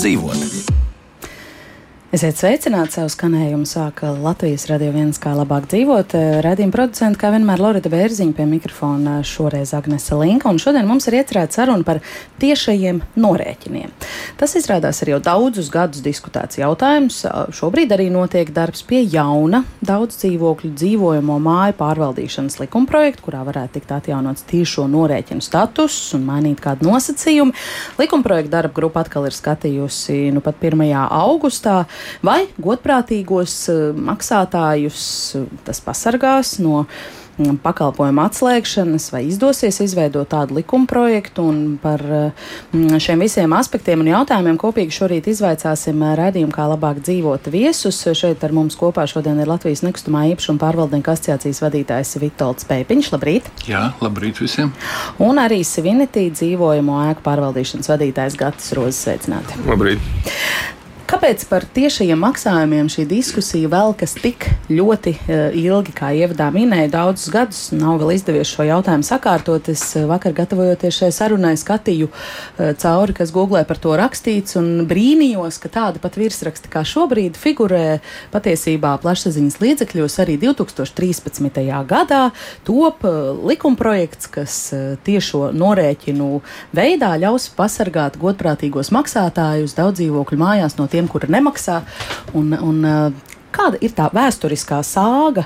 labāk dzīvot. Esiet sveicināti, savu skanējumu sāka Latvijas radio viens, kā labāk dzīvot. Radījuma producenta, kā vienmēr, Lorita Bērziņa pie mikrofona, šoreiz Agnese Linka, un šodien mums ir iecerēta saruna par tiešajiem norēķiniem. Tas izrādās ir jau daudzus gadus diskutēts jautājums. Šobrīd arī notiek darbs pie jauna daudz dzīvokļu dzīvojamo māju pārvaldīšanas likumprojekta, kurā varētu tikt atjaunots tiešo norēķinu status un mainīt kādu nosacījumu. Likumprojekta darba grupa atkal ir skatījusi nu pat 1. augustā vai godprātīgos eh, maksātājus eh, tas pasargās no mm, pakalpojumu atslēgšanas, vai izdosies izveidot tādu likuma projektu. Par mm, šiem visiem aspektiem un jautājumiem kopīgi šorīt izvaicāsim eh, redzējumu, kā labāk dzīvot viesus. Šeit ar mums kopā šodien ir Latvijas nekustamā īpašuma pārvaldnieka asociācijas vadītājs Vitolds Pēpiņš. Labrīt! Jā, labrīt visiem! Un arī Svinitī dzīvojamo ēku pārvaldīšanas vadītājs Gatis Rozes. Sveicināti! Labrīt! Kāpēc par tiešajiem maksājumiem šī diskusija velkas tik ļoti uh, ilgi, kā ievadā minēja, daudzus gadus? Nav vēl izdevies šo jautājumu sakārtot. Es uh, vakar, gatavojoties šai sarunai, skatīju uh, cauri, kas googlē par to rakstīts, un brīnījos, ka tāda pat virsraksta kā šobrīd figurē patiesībā plašsaziņas līdzekļos arī 2013. gadā top likumprojekts, kas tiešo norēķinu veidā ļaus pasargāt godprātīgos maksātājus daudz dzīvokļu mājās no tiem tiem, kuri nemaksā. Un, un, uh, Kāda ir tā vēsturiskā sāga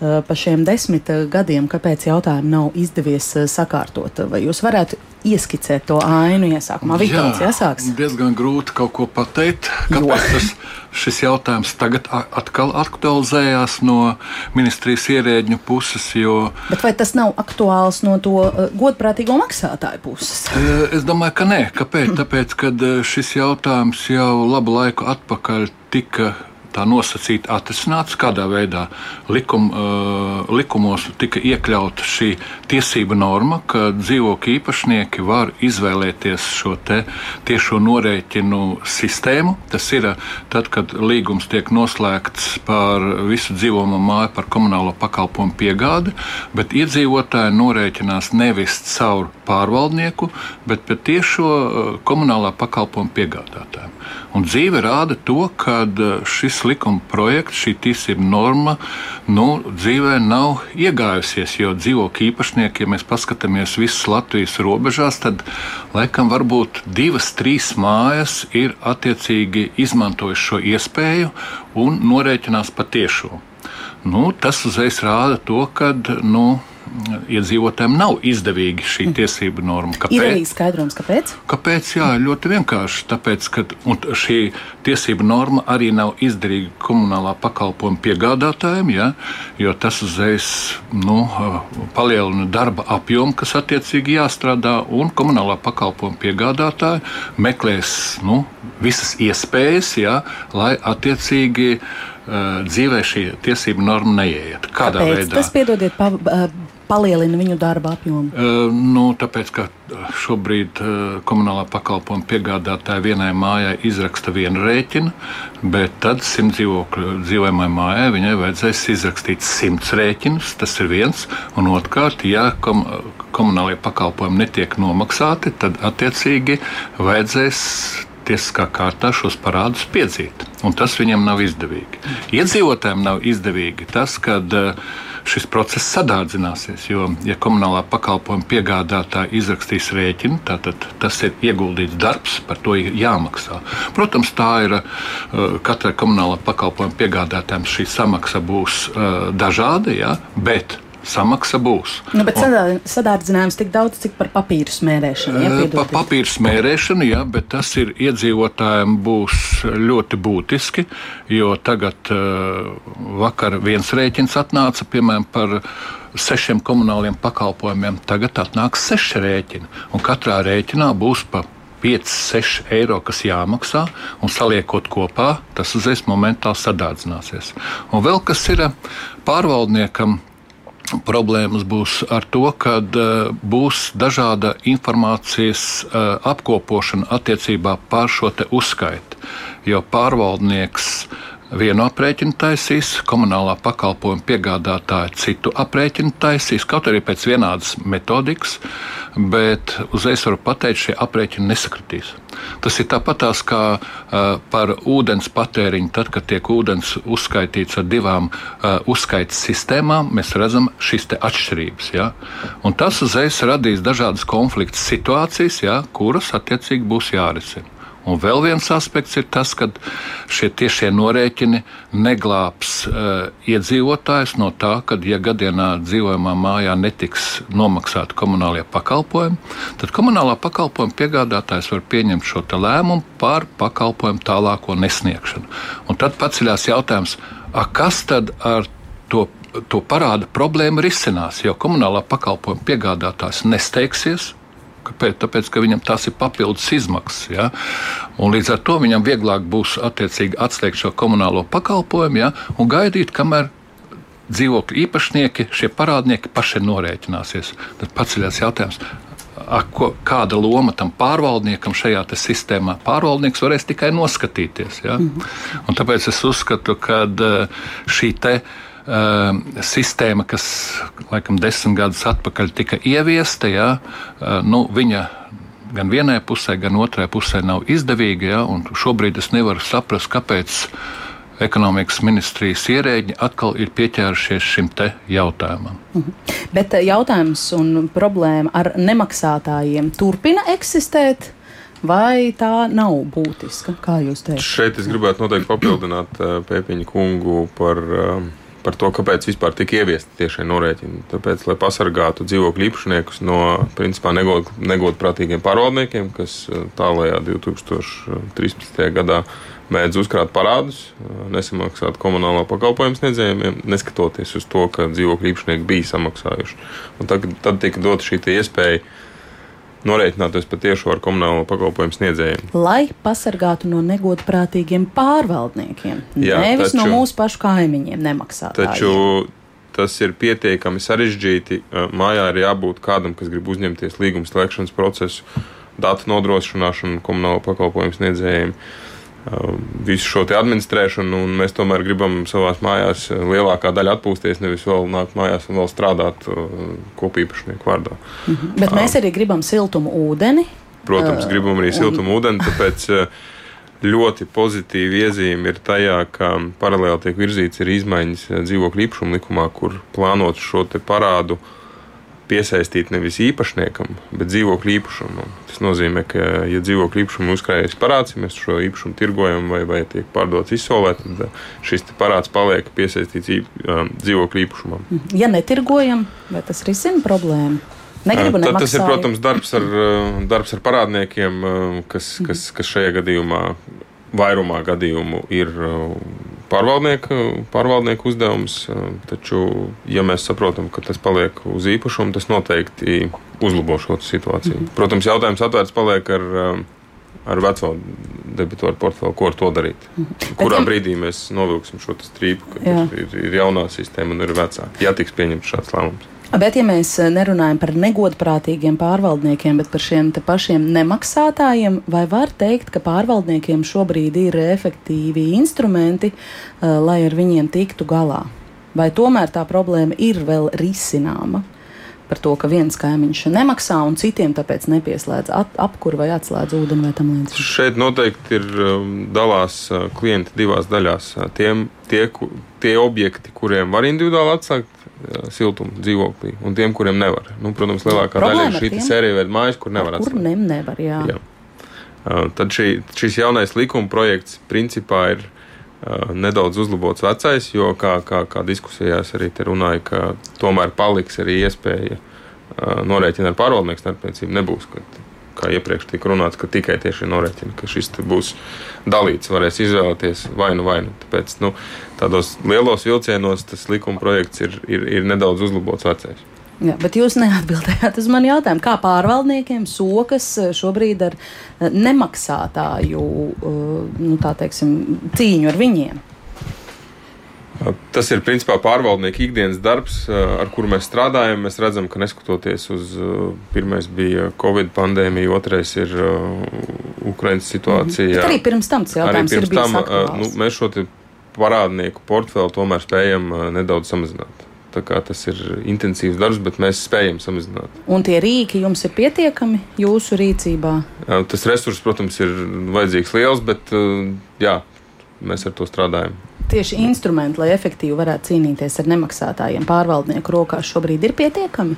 pa šiem desmit uh, gadiem, kāpēc jautājumu nav izdevies uh, sakārtot? Vai jūs varētu ieskicēt to ainu iesākumā? Vitāls, jāsāks. Diezgan grūti kaut ko pateikt, kāpēc tas, šis jautājums tagad atkal aktualizējās no ministrijas ierēģņu puses. Jo, Bet vai tas nav aktuāls no to godprātīgo maksātāju puses? Es domāju, ka nē. Kāpēc? Tāpēc, ka šis jautājums jau labu laiku atpakaļ tika tā nosacīti atrisināts, kādā veidā likum, uh, likumos tika iekļauta šī tiesība norma, ka dzīvokļu īpašnieki var izvēlēties šo tiešo norēķinu sistēmu. Tas ir tad, kad līgums tiek noslēgts par visu dzīvojamo māju par komunālo pakalpojumu piegādi, bet iedzīvotāji norēķinās nevis caur pārvaldnieku, bet pie tiešo uh, komunālā pakalpojumu piegādātāju. Un dzīve rāda to, ka šis likuma projekts, šī tiesība norma, nu, dzīvē nav iegājusies. Jo dzīvokļu īpašnieki, ja mēs paskatāmies visas Latvijas robežās, tad laikam varbūt divas, trīs mājas ir attiecīgi izmantojuši šo iespēju un norēķinās patiešo. Nu, tas uzreiz rāda to, ka nu, iedzīvotājiem nav izdevīgi šī mm. tiesību norma. Kāpēc? Ir arī skaidrums, kāpēc? Kāpēc? Jā, ļoti vienkārši. Tāpēc, ka šī tiesību norma arī nav izdevīga komunālā pakalpojuma piegādātājiem, ja, jo tas uzreiz nu, palielina darba apjomu, kas attiecīgi jāstrādā, un komunālā pakalpojuma piegādātāji meklēs nu, visas iespējas, ja, lai attiecīgi dzīvē šī tiesība norma neieiet. Kādā Kāpēc? veidā? Tas piedodiet, pa, palielina viņu darba apjomu? Uh, nu, tāpēc, ka šobrīd uh, komunālā pakalpojuma piegādātāja vienai mājai izraksta vienu rēķinu, bet tad simt dzīvokļu dzīvojamai mājai viņai vajadzēs izrakstīt simts rēķinus. Tas ir viens. Un otrkārt, ja kom, komunālajie pakalpojumi netiek nomaksāti, tad attiecīgi vajadzēs tiesiskā kārtā šos parādus piedzīt. Un tas viņiem nav izdevīgi. Iedzīvotājiem nav izdevīgi tas, kad uh, šis process sadārdzināsies. Jo, ja komunālā pakalpojuma piegādātāja izrakstīs rēķinu, tad tas ir ieguldīts darbs, par to ir jāmaksā. Protams, tā ir uh, katrai komunālā pakalpojuma piegādātājiem šī samaksa būs uh, dažāda, ja, bet samaksa būs. Nu, bet un, sadārdzinājums tik daudz, cik par papīru smērēšanu. Ja, par papīru smērēšanu, jā, bet tas ir iedzīvotājiem būs ļoti būtiski, jo tagad uh, vakar viens rēķins atnāca, piemēram, par sešiem komunāliem pakalpojumiem. Tagad atnāks seši rēķini, un katrā rēķinā būs pa 5, 6 eiro, kas jāmaksā, un saliekot kopā, tas uzreiz momentāli sadārdzināsies. Un vēl kas ir pārvaldniekam, problēmas būs ar to, ka uh, būs dažāda informācijas uh, apkopošana attiecībā par šo uzskaitu. Jo pārvaldnieks vienu aprēķinu taisīs, komunālā pakalpojuma piegādātāja citu aprēķinu taisīs, kaut arī pēc vienādas metodikas, bet uzreiz varu pateikt, šie aprēķini nesakritīs. Tas ir tāpatās kā uh, par ūdens patēriņu. Tad, kad tiek ūdens uzskaitīts ar divām uh, uzskaites sistēmām, mēs redzam šīs atšķirības. Ja? Un tas uzreiz radīs dažādas konflikta situācijas, ja, kuras attiecīgi būs jārisina. Un vēl viens aspekts ir tas, ka šie tiešie norēķini neglābs uh, iedzīvotājus no tā, ka, ja gadienā dzīvojamā mājā netiks nomaksāti komunālie pakalpojumi, tad komunālā pakalpojuma piegādātājs var pieņemt šo lēmumu par pakalpojumu tālāko nesniegšanu. Un tad paceļās jautājums, kas tad ar to to parāda problēma risinās, jo komunālā pakalpojuma piegādātājs nesteigsies, Kāpēc? Tāpēc, ka viņam tas ir papildus izmaksas. Ja? Un līdz ar to viņam vieglāk būs attiecīgi atslēgt šo komunālo pakalpojumu ja? un gaidīt, kamēr dzīvokļu īpašnieki, šie parādnieki paši norēķināsies. Tad paceļās jautājums, ko, kāda loma tam pārvaldniekam šajā sistēmā. Pārvaldnieks varēs tikai noskatīties. Ja? Mm -hmm. Un tāpēc es uzskatu, ka šī te sistēma, kas laikam desmit gadus atpakaļ tika ieviesta, ja, uh, nu, viņa gan vienai pusē, gan otrai pusē nav izdevīga. Ja, šobrīd es nevaru saprast, kāpēc ekonomikas ministrijas ierēģi atkal ir pieķērušies šim jautājumam. Mhm. Bet jautājums un problēma ar nemaksātājiem turpina eksistēt. Vai tā nav būtiska? Kā jūs teicat? Šeit es gribētu noteikti papildināt Pēpiņa kungu par uh, par to, kāpēc vispār tika ieviesti tiešie norēķini. Tāpēc, lai pasargātu dzīvokļu īpašniekus no principā negod, negodprātīgiem pārvaldniekiem, kas eh, tālākajā 2013. gadā mēdz uzkrāt parādus, eh, nesamaksāt komunālā pakalpojumu sniedzējiem, neskatoties uz to, ka dzīvokļu īpašnieki bija samaksājuši. Un tad, tad tika dota šī iespēja norēķināties patiešām ar komunālo pakalpojumu sniedzējiem. Lai pasargātu no negodprātīgiem pārvaldniekiem, Jā, nevis taču, no mūsu pašu kaimiņiem nemaksātājiem. Taču tas ir pietiekami sarežģīti. Mājā ir jābūt kādam, kas grib uzņemties līguma slēgšanas procesu, datu nodrošināšanu komunālo pakalpojumu sniedzējiem. Uh, visu šo administrēšanu, un mēs tomēr gribam savā mājās uh, lielākā daļa atpūsties, nevis vēl nākt mājās un vēl strādāt uh, kopīpašnieku vārdā. Mhm. Bet mēs um, arī gribam siltumu ūdeni. Protams, uh, gribam arī siltumu un... ūdeni, tāpēc ļoti pozitīva iezīme ir tajā, ka paralēli tiek virzīts ir izmaiņas dzīvokļu īpašuma likumā, kur plānot šo parādu piesaistīt nevis īpašniekam, bet dzīvokļu īpašumam. Tas nozīmē, ka, ja dzīvokļu īpašumu uzkrājas parāds, ja mēs šo īpašumu tirgojam vai, vai tiek pārdots izsolē, tad uh, šis parāds paliek piesaistīts um, dzīvokļu īpašumam. Ja netirgojam, vai tas risina problēmu? Negribu uh, Tad tas ir, protams, darbs ar, uh, darbs ar parādniekiem, kas, kas, kas šajā gadījumā, vairumā gadījumu, ir pārvaldnieku, pārvaldnieku uzdevums. Taču, ja mēs saprotam, ka tas paliek uz īpašumu, tas noteikti uzlabo šo situāciju. Mm -hmm. Protams, jautājums atvērts paliek ar, ar veco debitoru portfeli, ko ar to darīt. Mm -hmm. Kurā Bet, brīdī mēs novilksim šo strīpu, ka ir, ir jaunā sistēma un ir vecā, ja tiks pieņemts šāds lēmums. Bet, ja mēs eh, nerunājam par negodprātīgiem pārvaldniekiem, bet par šiem pašiem nemaksātājiem, vai var teikt, ka pārvaldniekiem šobrīd ir efektīvi instrumenti, uh, lai ar viņiem tiktu galā? Vai tomēr tā problēma ir vēl risināma? Par to, ka viens kaimiņš nemaksā un citiem tāpēc nepieslēdz apkuru vai atslēdz ūdeni vai tam līdzīgi. Šeit noteikti ir um, dalās uh, klienti divās daļās. Tiem, tie, tie objekti, kuriem var individuāli atslēgt, siltumu dzīvoklī, un tiem, kuriem nevar. Nu, protams, lielākā daļa ir šī sērija veida mājas, kur nevar atslēgt. Kur ne, nevar, jā. jā. Tad šī, šis jaunais likuma projekts principā ir nedaudz uzlabots vecais, jo, kā, kā, kā diskusijās arī te runāja, ka tomēr paliks arī iespēja norēķina ar pārvaldnieku starpniecību. Nebūs, kad kā iepriekš tika runāts, ka tikai tieši norēķina, ka šis būs dalīts, varēs izvēlēties vainu vainu. Tāpēc nu, tādos lielos vilcienos tas likuma projekts ir, ir, ir nedaudz uzlabots vecais. Jā, bet jūs neatbildējāt uz manu jautājumu, kā pārvaldniekiem sokas eh, šobrīd ar eh, nemaksātāju eh, nu, teiksim, cīņu ar viņiem? Tas ir principā pārvaldnieku ikdienas darbs, ar kuru mēs strādājam. Mēs redzam, ka neskatoties uz pirmais bija Covid pandēmija, otrais ir Ukraiņas situācija. Mm -hmm. Arī pirms tam tas jautājums pirms tam, nu, mēs šo parādnieku portfeli tomēr spējam nedaudz samazināt. Tas ir intensīvs darbs, bet mēs spējam samazināt. Un tie rīki jums ir pietiekami jūsu rīcībā? Tas resurss, protams, ir vajadzīgs liels, bet jā, mēs ar to strādājam. Tieši instrumenti, lai efektīvi varētu cīnīties ar nemaksātājiem, pārvaldnieku rokās šobrīd ir pietiekami?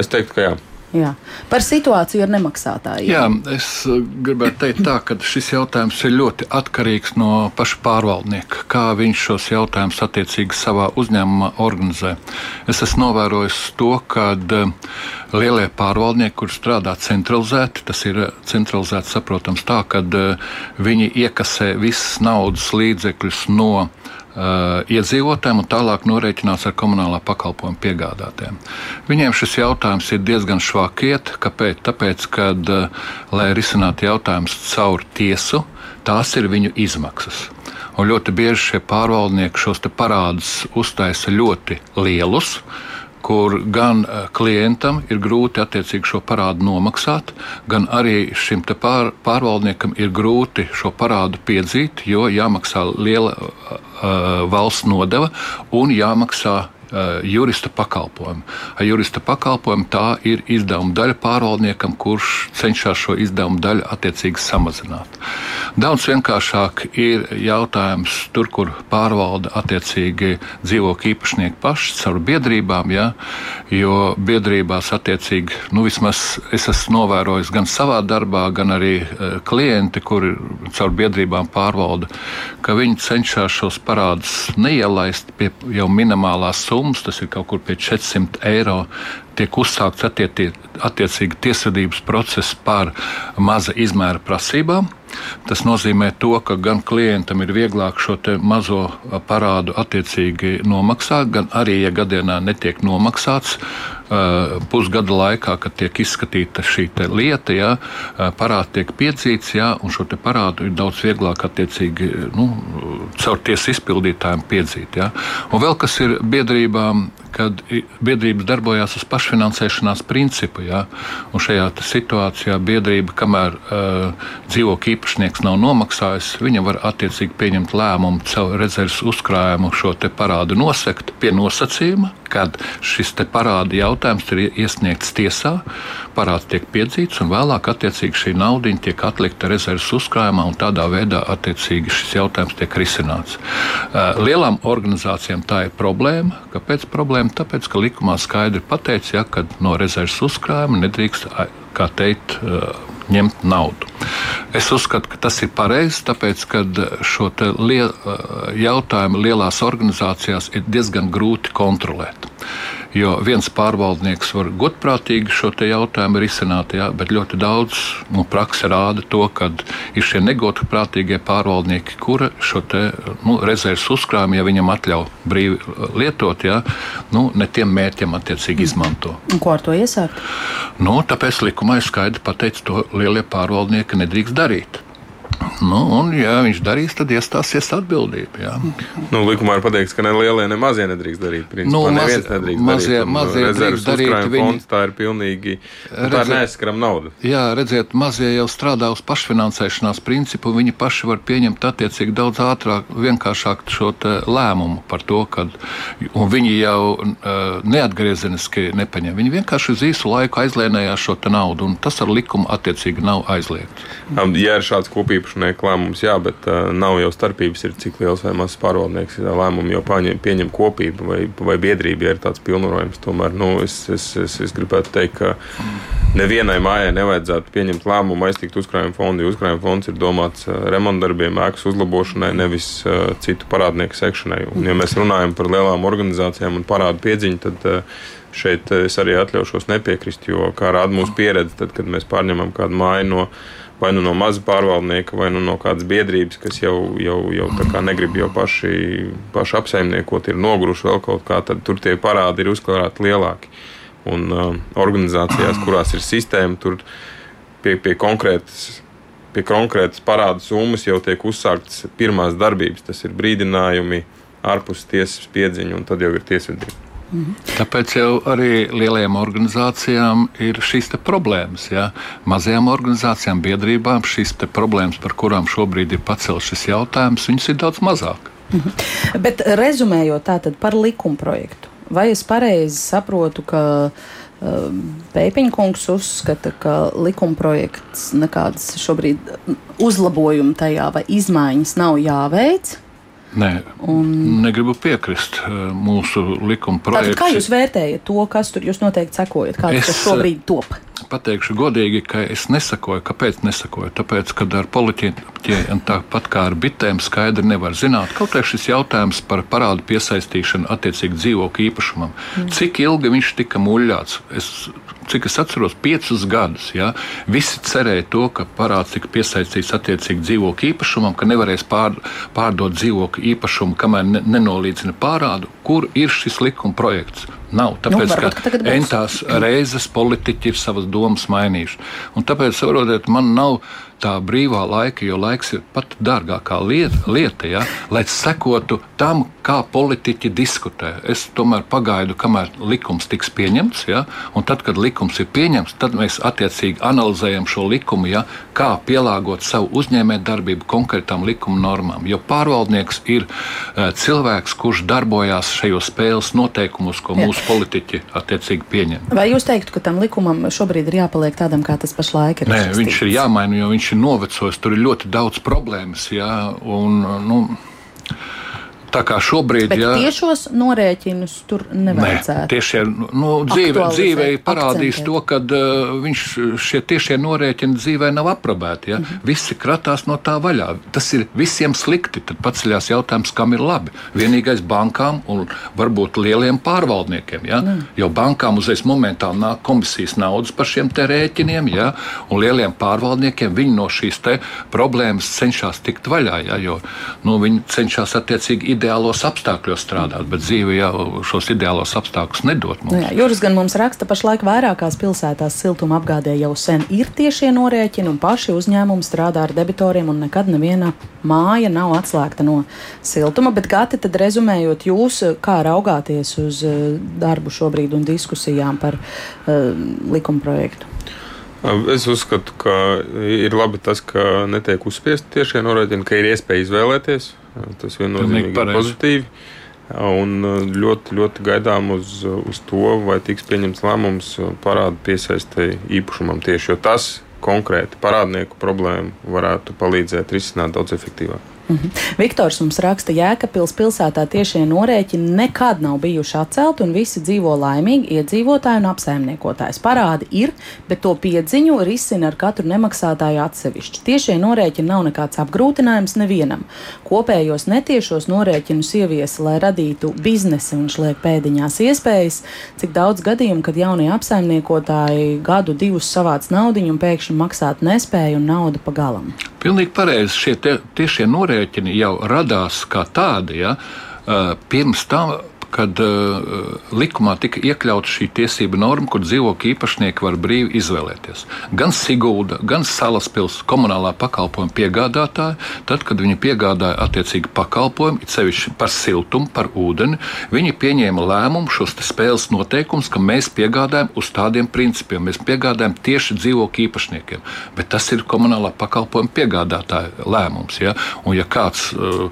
Es teiktu, ka jā. Jā. Par situāciju ar nemaksātājiem. Jā, es uh, gribētu teikt, tā, ka šis jautājums ir ļoti atkarīgs no paša pārvaldnieka, kā viņš šos jautājumus attiecīgi savā uzņēmumā organizē. Es esmu novērojis to, ka uh, lielie pārvaldnieki, kuriem strādā centralizēti, tas ir uh, centralizēti saprotams tā, ka viņi iekasē visas naudas līdzekļus no iedzīvotājiem un tālāk norēķinās ar komunālā pakalpojuma piegādātājiem. Viņiem šis jautājums ir diezgan švaki iet. Kāpēc? Tāpēc, ka, uh, lai risinātu jautājumus caur tiesu, tās ir viņu izmaksas. Un ļoti bieži šie pārvaldnieki šos parādus uztaisa ļoti lielus kur gan eh, klientam ir grūti attiecīgi šo parādu nomaksāt, gan arī šim pār, pārvaldniekam ir grūti šo parādu piedzīt, jo jāmaksā liela uh, valsts nodeva un jāmaksā jurista pakalpojumu. Ar jurista pakalpojumu tā ir izdevuma daļa pārvaldniekam, kurš cenšas šo izdevumu daļu attiecīgi samazināt. Daudz vienkāršāk ir jautājums tur, kur pārvalda attiecīgi dzīvokļu īpašnieki paši caur biedrībām, ja, jo biedrībās attiecīgi, nu vismaz es esmu novērojis gan savā darbā, gan arī klienti, kuri caur biedrībām pārvalda, ka viņi cenšas šos parādus neielaist pie jau minimālās summas summas, tas ir kaut kur pie 400 eiro, tiek uzsākts attiecīgi tiesvedības process par maza izmēra prasībām. Tas nozīmē, to, ka gan klientam ir vieglāk šo mazo parādu attiecīgi nomaksāt, gan arī, ja gadienā netiek nomaksāts, pusgada laikā, kad tiek izskatīta šī lieta, ja, parāds tiek piedzīts, ja, un šo parādu ir daudz vieglāk attiecīgi nu, caur tiesu izpildītājiem piedzīt. Ja. Un vēl kas ir biedrībām, kad biedrības darbojās uz pašfinansēšanās principu. Ja? Un šajā situācijā biedrība, kamēr uh, dzīvokļu īpašnieks nav nomaksājis, viņa var attiecīgi pieņemt lēmumu caur rezerves uzkrājumu šo parādu nosegt pie nosacījuma, kad šis parāda jautājums ir iesniegts tiesā, parāds tiek piedzīts un vēlāk attiecīgi šī nauda tiek atlikta rezerves uzkrājumā un tādā veidā attiecīgi šis jautājums tiek risināts. Uh, lielām organizācijām tā ir problēma. Kāpēc problēma? tāpēc, ka likumā skaidri pateikts, ja, ka no rezerves uzkrājuma nedrīkst, kā teikt, ņemt naudu. Es uzskatu, ka tas ir pareizi, tāpēc, ka šo liel, jautājumu lielās organizācijās ir diezgan grūti kontrolēt. Jo viens pārvaldnieks var godprātīgi šo jautājumu risināt, jā, bet ļoti daudz nu, praksa rāda to, ka ir šie negodprātīgie pārvaldnieki, kuri šo te, nu, rezerves uzkrājumu, ja viņam atļauj brīvi lietot, jā, nu, ne tiem mērķiem attiecīgi izmanto. Un ko ar to iesākt? Nu, tāpēc likumā ir skaidri pateikts, to lielie pārvaldnieki nedrīkst darīt. Nu, un, ja viņš darīs, tad iestāsies atbildība. Jā. Nu, likumā ir pateikts, ka ne lielie, ne mazie nedrīkst darīt. Principā, nu, mazie, nedrīkst mazie, darīt. mazie rezerves uzkrājuma viņi... fonds tā ir pilnīgi nu, neaizskaram nauda. Jā, redziet, mazie jau strādā uz pašfinansēšanās principu. Viņi paši var pieņemt attiecīgi daudz ātrāk, vienkāršāk šo lēmumu par to, ka viņi jau uh, neatgriezeniski nepaņem. Viņi vienkārši uz īsu laiku aizlēnējās šo naudu, un tas ar likumu attiecīgi nav aizliegts. Ja ir šāds kopīpašnieks īpašnieku lēmums, jā, bet uh, nav jau starpības, ir cik liels vai mazs pārvaldnieks lēmumu jau pieņem, pieņem kopība vai, vai biedrība, ja ir tāds pilnvarojums. Tomēr nu, es, es, es, es gribētu teikt, ka nevienai mājai nevajadzētu pieņemt lēmumu aiztikt uzkrājuma fondu, jo uzkrājuma fonds ir domāts remontdarbiem, ēkas uzlabošanai, nevis uh, citu parādnieku sekšanai. Un, ja mēs runājam par lielām organizācijām un parādu piedziņu, tad uh, šeit es arī atļaušos nepiekrist, jo, kā rāda mūsu pieredze, tad, kad mēs pārņemam kādu māju no vai nu no maza pārvaldnieka, vai nu no kādas biedrības, kas jau, jau, jau negrib jau paši, paši apsaimniekot, ir noguruši vēl kaut kā, tad tur tie parādi ir uzklāti lielāki. Un uh, organizācijās, kurās ir sistēma, tur pie, pie konkrētas pie konkrētas parādu summas jau tiek uzsāktas pirmās darbības. Tas ir brīdinājumi, ārpus tiesas piedziņa, un tad jau ir tiesvedība. Mhm. Tāpēc jau arī lielajām organizācijām ir šīs problēmas. Ja? Mazajām organizācijām, biedrībām šīs problēmas, par kurām šobrīd ir pacelts šis jautājums, viņas ir daudz mazāk. Mhm. Bet rezumējot tātad par likumprojektu, vai es pareizi saprotu, ka uh, Pēpiņkungs uzskata, ka likumprojekts nekādas šobrīd uzlabojumu tajā vai izmaiņas nav jāveic? Nē, un... negribu piekrist uh, mūsu likuma projektam. Kā jūs vērtējat to, kas tur jūs noteikti sekojat? Kāds es, tas šobrīd top? Pateikšu godīgi, ka es nesakoju. Kāpēc nesakoju? Tāpēc, ka ar politiķiem tāpat kā ar bitēm skaidri nevar zināt. Kaut arī šis jautājums par parādu piesaistīšanu attiecīgi dzīvokļu īpašumam. Mm. Cik ilgi viņš tika muļāts? Es cik es atceros, piecus gadus. Ja, visi cerēja to, ka parāds tika piesaistīts attiecīgi dzīvokļu īpašumam, ka nevarēs pār, pārdot dzīvokļu īpašumu, kamēr ne, nenolīdzina pārādu. Kur ir šis likuma projekts? Nav. Nu, tāpēc, nu, varbūt, ka, ka entās reizes politiķi ir savas domas mainījuši. Un tāpēc, saprotiet, man nav tā brīvā laika, jo laiks ir pat dārgākā lieta, lieta ja, lai sekotu tam, kā politiķi diskutē. Es tomēr pagaidu, kamēr likums tiks pieņemts, ja, un tad, kad likums ir pieņemts, tad mēs attiecīgi analizējam šo likumu, ja, kā pielāgot savu uzņēmējdarbību konkrētām likuma normām. Jo pārvaldnieks ir uh, cilvēks, kurš darbojās šajos spēles noteikumos, ko ja. mūsu politiķi attiecīgi pieņem. Vai jūs teiktu, ka tam likumam šobrīd ir jāpaliek tādam, kā tas pašlaik ir? Nē, viņš ir jāmaina, jo viņš ir novecojis, tur ir ļoti daudz problēmas. Jā, un, nu, Tā kā šobrīd ir. Ja, tiešos norēķinus tur nevajadzētu. Ne, tiešie, nu, dzīve, dzīvē parādīs akcentēt. to, ka uh, viņš, šie tiešie norēķini dzīvē nav aprobēti. Ja? Mm -hmm. Visi kratās no tā vaļā. Tas ir visiem slikti. Tad paceļās jautājums, kam ir labi. Vienīgais bankām un varbūt lieliem pārvaldniekiem. Ja? Mm. Jo bankām uzreiz momentāli nāk komisijas naudas par šiem rēķiniem, ja? un lieliem pārvaldniekiem viņi no šīs problēmas cenšas tikt vaļā. Ja? Jo nu, viņi cenšas attiecīgi ideālos apstākļos strādāt, bet dzīve jau šos ideālos apstākļus nedod mums. Nu jā, Juris gan mums raksta, pašlaik vairākās pilsētās siltuma apgādē jau sen ir tiešie norēķini, un paši uzņēmumi strādā ar debitoriem, un nekad neviena māja nav atslēgta no siltuma. Bet, Gati, tad rezumējot, jūs kā raugāties uz eh, darbu šobrīd un diskusijām par uh, likumprojektu? Es uzskatu, ka ir labi tas, ka netiek uzspiesti tiešie norādījumi, ka ir iespēja izvēlēties. Tas viennozīmīgi ir pozitīvi. Un ļoti, ļoti gaidām uz, uz to, vai tiks pieņemts lēmums parādu piesaistēji īpašumam tieši, jo tas konkrēti parādnieku problēmu varētu palīdzēt risināt daudz efektīvāk. Mm -hmm. Viktors mums raksta, ka Jēkabpils pilsētā tiešie norēķini nekad nav bijuši atcelti un visi dzīvo laimīgi iedzīvotāji un apsaimniekotājs. Parādi ir, bet to piedziņu risina ar katru nemaksātāju atsevišķi. Tiešie norēķini nav nekāds apgrūtinājums nevienam. Kopējos netiešos norēķinus ieviesa, lai radītu biznesa, viņš liek pēdiņās iespējas, cik daudz gadījumu, kad jaunie apsaimniekotāji gadu divus savāc naudiņu un pēkšņi maksāt nespēju un naudu pa galam. Pilnīgi pareizi. Šie tie, tiešie norēķini jau radās kā tādi. Ja? Pirms tam kad uh, likumā tika iekļauta šī tiesība norma, kur dzīvokļu īpašnieki var brīvi izvēlēties. Gan Sigulda, gan Salaspils komunālā pakalpojuma piegādātāji, tad, kad viņi piegādāja attiecīgi pakalpojumu, it sevišķi par siltumu, par ūdeni, viņi pieņēma lēmumu šos spēles noteikumus, ka mēs piegādājam uz tādiem principiem. Mēs piegādājam tieši dzīvokļu īpašniekiem, bet tas ir komunālā pakalpojuma piegādātāja lēmums. Ja? Un, ja kāds uh,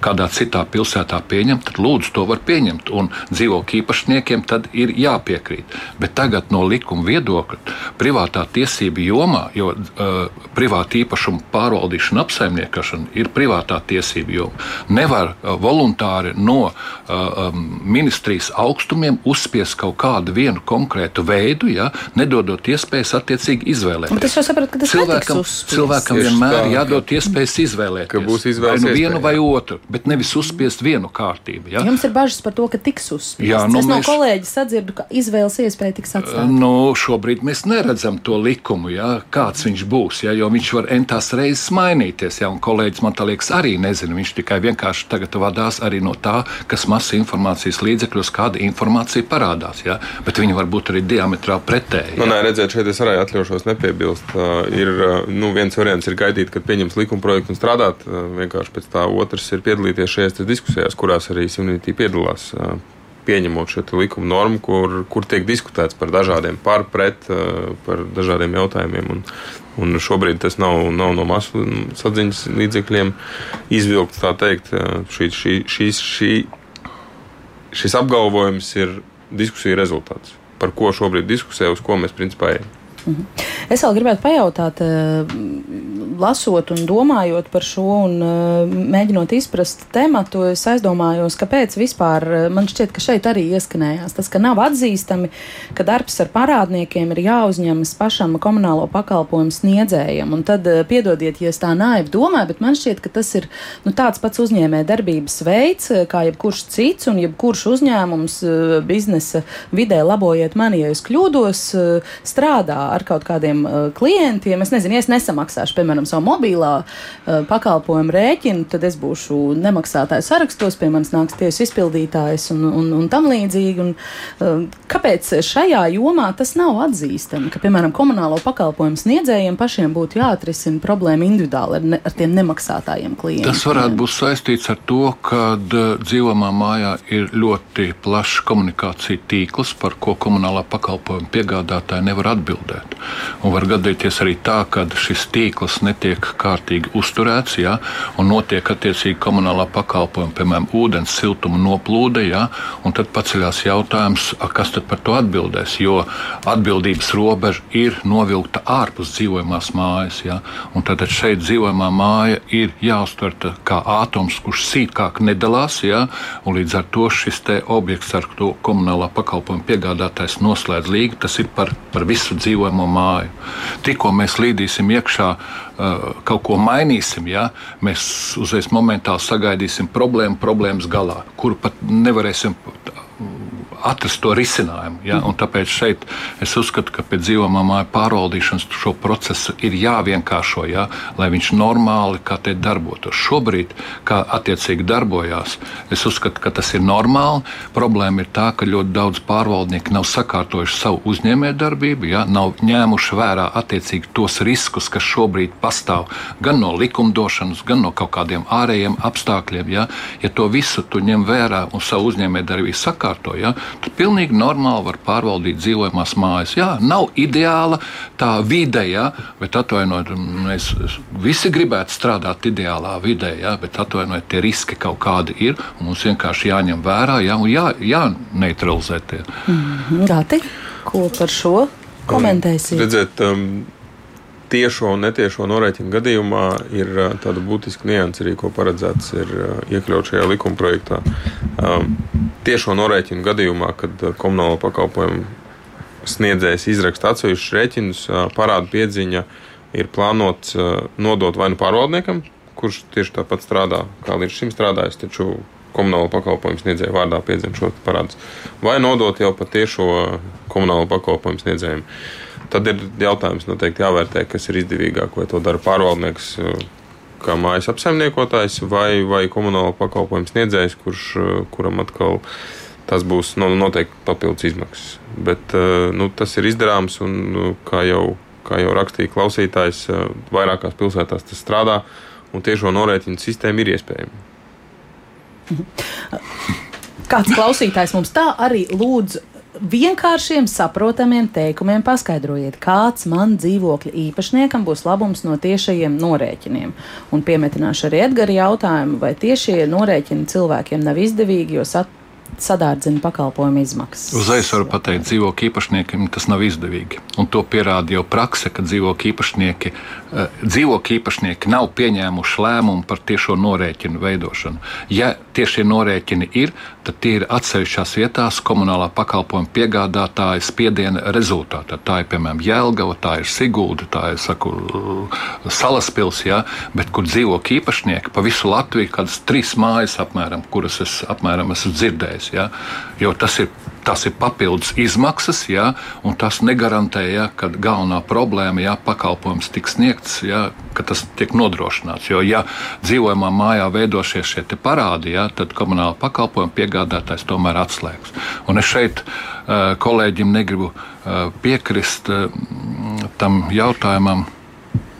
kādā citā pilsētā pieņem, tad lūdzu to var pieņemt pieņemt, un dzīvokļu īpašniekiem tad ir jāpiekrīt. Bet tagad no likuma viedokļa, privātā tiesība jomā, jo uh, privāta īpašuma pārvaldīšana, apsaimniekošana ir privātā tiesība joma, nevar uh, voluntāri no uh, um, ministrijas augstumiem uzspiest kaut kādu vienu konkrētu veidu, ja, nedodot iespējas attiecīgi izvēlēties. Tas jau saprot, ka tas cilvēkam, cilvēkam vienmēr tā, jādod iespējas izvēlēties. Vai nu vienu vai otru, bet nevis uzspiest vienu kārtību. Ja? Jums ir bažas par to, to, ka tiks uzspiests. Jā, nu, es mēs... no kolēģa sadzirdu, ka izvēles iespēja tiks atstāta. Nu, šobrīd mēs neredzam to likumu, jā, kāds viņš būs, jā, jo viņš var entās reizes mainīties. Jā, un kolēģis man liekas arī nezina. Viņš tikai vienkārši tagad vadās arī no tā, kas masu informācijas līdzekļos, kāda informācija parādās. Jā, bet viņi var būt arī diametrāli pretēji. Nu, nē, redziet, šeit es arī atļaušos nepiebilst. Uh, ir, nu, viens variants ir gaidīt, kad pieņems likuma projektu un strādāt. Uh, vienkārši pēc tā otrs ir piedalīties šajās diskusijās, kurās arī Simnītī piedalās pieņemot šo likuma normu, kur, kur tiek diskutēts par dažādiem par, pret, par dažādiem jautājumiem. Un, un šobrīd tas nav, nav no masu saziņas līdzekļiem izvilkts, tā teikt. Šī, šī, šī, šī, šis apgalvojums ir diskusiju rezultāts. Par ko šobrīd diskusē, uz ko mēs principā ejam. Mhm. Es vēl gribētu pajautāt, eh, lasot un domājot par šo un eh, mēģinot izprast tematu, es aizdomājos, kāpēc vispār eh, man šķiet, ka šeit arī ieskanējās tas, ka nav atzīstami, ka darbs ar parādniekiem ir jāuzņemas pašam komunālo pakalpojumu sniedzējam. Un tad piedodiet, ja es tā naivi domāju, bet man šķiet, ka tas ir nu, tāds pats uzņēmē darbības veids, kā jebkurš cits un jebkurš uzņēmums biznesa vidē, labojiet mani, ja es kļūdos, strādā ar kaut kādiem uh, klientiem. Es nezinu, ja es nesamaksāšu, piemēram, savu mobilā uh, pakalpojumu rēķinu, tad es būšu nemaksātāju sarakstos, pie manis nāks tiesu izpildītājs un, un, un tam līdzīgi. Un, uh, kāpēc šajā jomā tas nav atzīstami, ka, piemēram, komunālo pakalpojumu sniedzējiem pašiem būtu jāatrisina problēma individuāli ar, ne, ar tiem nemaksātājiem klientiem? Tas varētu būt saistīts ar to, ka uh, dzīvojamā mājā ir ļoti plašs komunikācija tīkls, par ko komunālā pakalpojuma piegādātāji nevar atbildēt uzturēt. Un var gadīties arī tā, ka šis tīkls netiek kārtīgi uzturēts, ja, un notiek attiecīgi komunālā pakalpojuma, piemēram, ūdens siltuma noplūde, ja, un tad paceļās jautājums, kas tad par to atbildēs, jo atbildības robeža ir novilkta ārpus dzīvojamās mājas, ja, un tad šeit dzīvojamā māja ir jāuztver kā atoms, kurš sīkāk nedalās, ja, un līdz ar to šis objekts, ar ko komunālā pakalpojuma piegādātājs noslēdz līgu, tas ir par, par visu dzīvojumu dzīvojamo māju. Tikko mēs līdīsim iekšā, uh, kaut ko mainīsim, ja, mēs uzreiz momentāli sagaidīsim problēmu, problēmas galā, kuru pat nevarēsim atrast to risinājumu. Ja? Un tāpēc šeit es uzskatu, ka pēc dzīvojamā māja pārvaldīšanas šo procesu ir jāvienkāršo, ja? lai viņš normāli darbotos. Šobrīd, kā attiecīgi darbojās, es uzskatu, ka tas ir normāli. Problēma ir tā, ka ļoti daudz pārvaldnieku nav sakārtojuši savu uzņēmējdarbību, ja? nav ņēmuši vērā attiecīgi tos riskus, kas šobrīd pastāv gan no likumdošanas, gan no kaut kādiem ārējiem apstākļiem. Ja, ja to visu tu ņem vērā un savu uzņēmējdarbību sakārto, ja, tad pilnīgi normāli var pārvaldīt dzīvojamās mājas. Jā, nav ideāla tā vide, ja, bet atvainojiet, mēs visi gribētu strādāt ideālā vidē, ja, bet atvainojiet, tie riski kaut kādi ir un mums vienkārši jāņem vērā ja, un jā, jāneutralizē tie. Mm, Gati, ko par šo komentēsiet? Redziet, um, tiešo un netiešo norēķinu gadījumā ir tāda būtiska nianses arī, ko paredzēts ir iekļaut šajā likuma projektā. Um, tiešo norēķinu gadījumā, kad komunālo pakalpojumu sniedzējs izraksta atsevišķus rēķinus, parāda piedziņa ir plānots nodot vai nu pārvaldniekam, kurš tieši tāpat strādā, kā līdz šim strādājis, taču komunālo pakalpojumu sniedzēju vārdā piedzina šo parādus, vai nodot jau patiešo komunālo pakalpojumu sniedzējiem. Tad ir jautājums noteikti jāvērtē, kas ir izdevīgāk, vai to dara pārvaldnieks kā mājas apsaimniekotājs vai, vai komunāla pakalpojuma sniedzējs, kurš, kuram atkal tas būs nu, noteikti papildus izmaksas. Bet nu, tas ir izdarāms un, kā jau, kā jau rakstīja klausītājs, vairākās pilsētās tas strādā un tiešo norēķinu sistēma ir iespējama. Kāds klausītājs mums tā arī lūdz vienkāršiem, saprotamiem teikumiem paskaidrojiet, kāds man dzīvokļa īpašniekam būs labums no tiešajiem norēķiniem. Un piemetināšu arī Edgara jautājumu, vai tiešie norēķini cilvēkiem nav izdevīgi, jo sat sadārdzina pakalpojumu izmaksas. Uzreiz varu pateikt, dzīvokļu īpašniekiem tas nav izdevīgi. Un to pierāda jau prakse, ka dzīvokļu īpašnieki, eh, dzīvokļu īpašnieki nav pieņēmuši lēmumu par tiešo norēķinu veidošanu. Ja tiešie norēķini ir, tad tie ir atsevišķās vietās komunālā pakalpojuma piegādātāja spiediena rezultātā. Tā ir piemēram Jēlgava, tā ir Sigūda, tā ir saku, Salaspils, ja? bet kur dzīvokļu īpašnieki pa visu Latviju, kādas trīs mājas apmēram, kuras es apmēram esmu dzirdējis ja? jo tas ir. Tas ir papildus izmaksas, ja, un tas negarantē, ja, ka galvenā problēma, ja pakalpojums tiks sniegts, ja, ka tas tiek nodrošināts. Jo, ja dzīvojamā mājā veidošies šie parādi, ja, tad komunāla pakalpojuma piegādātājs tomēr atslēgs. Un es šeit uh, kolēģim negribu uh, piekrist uh, tam jautājumam,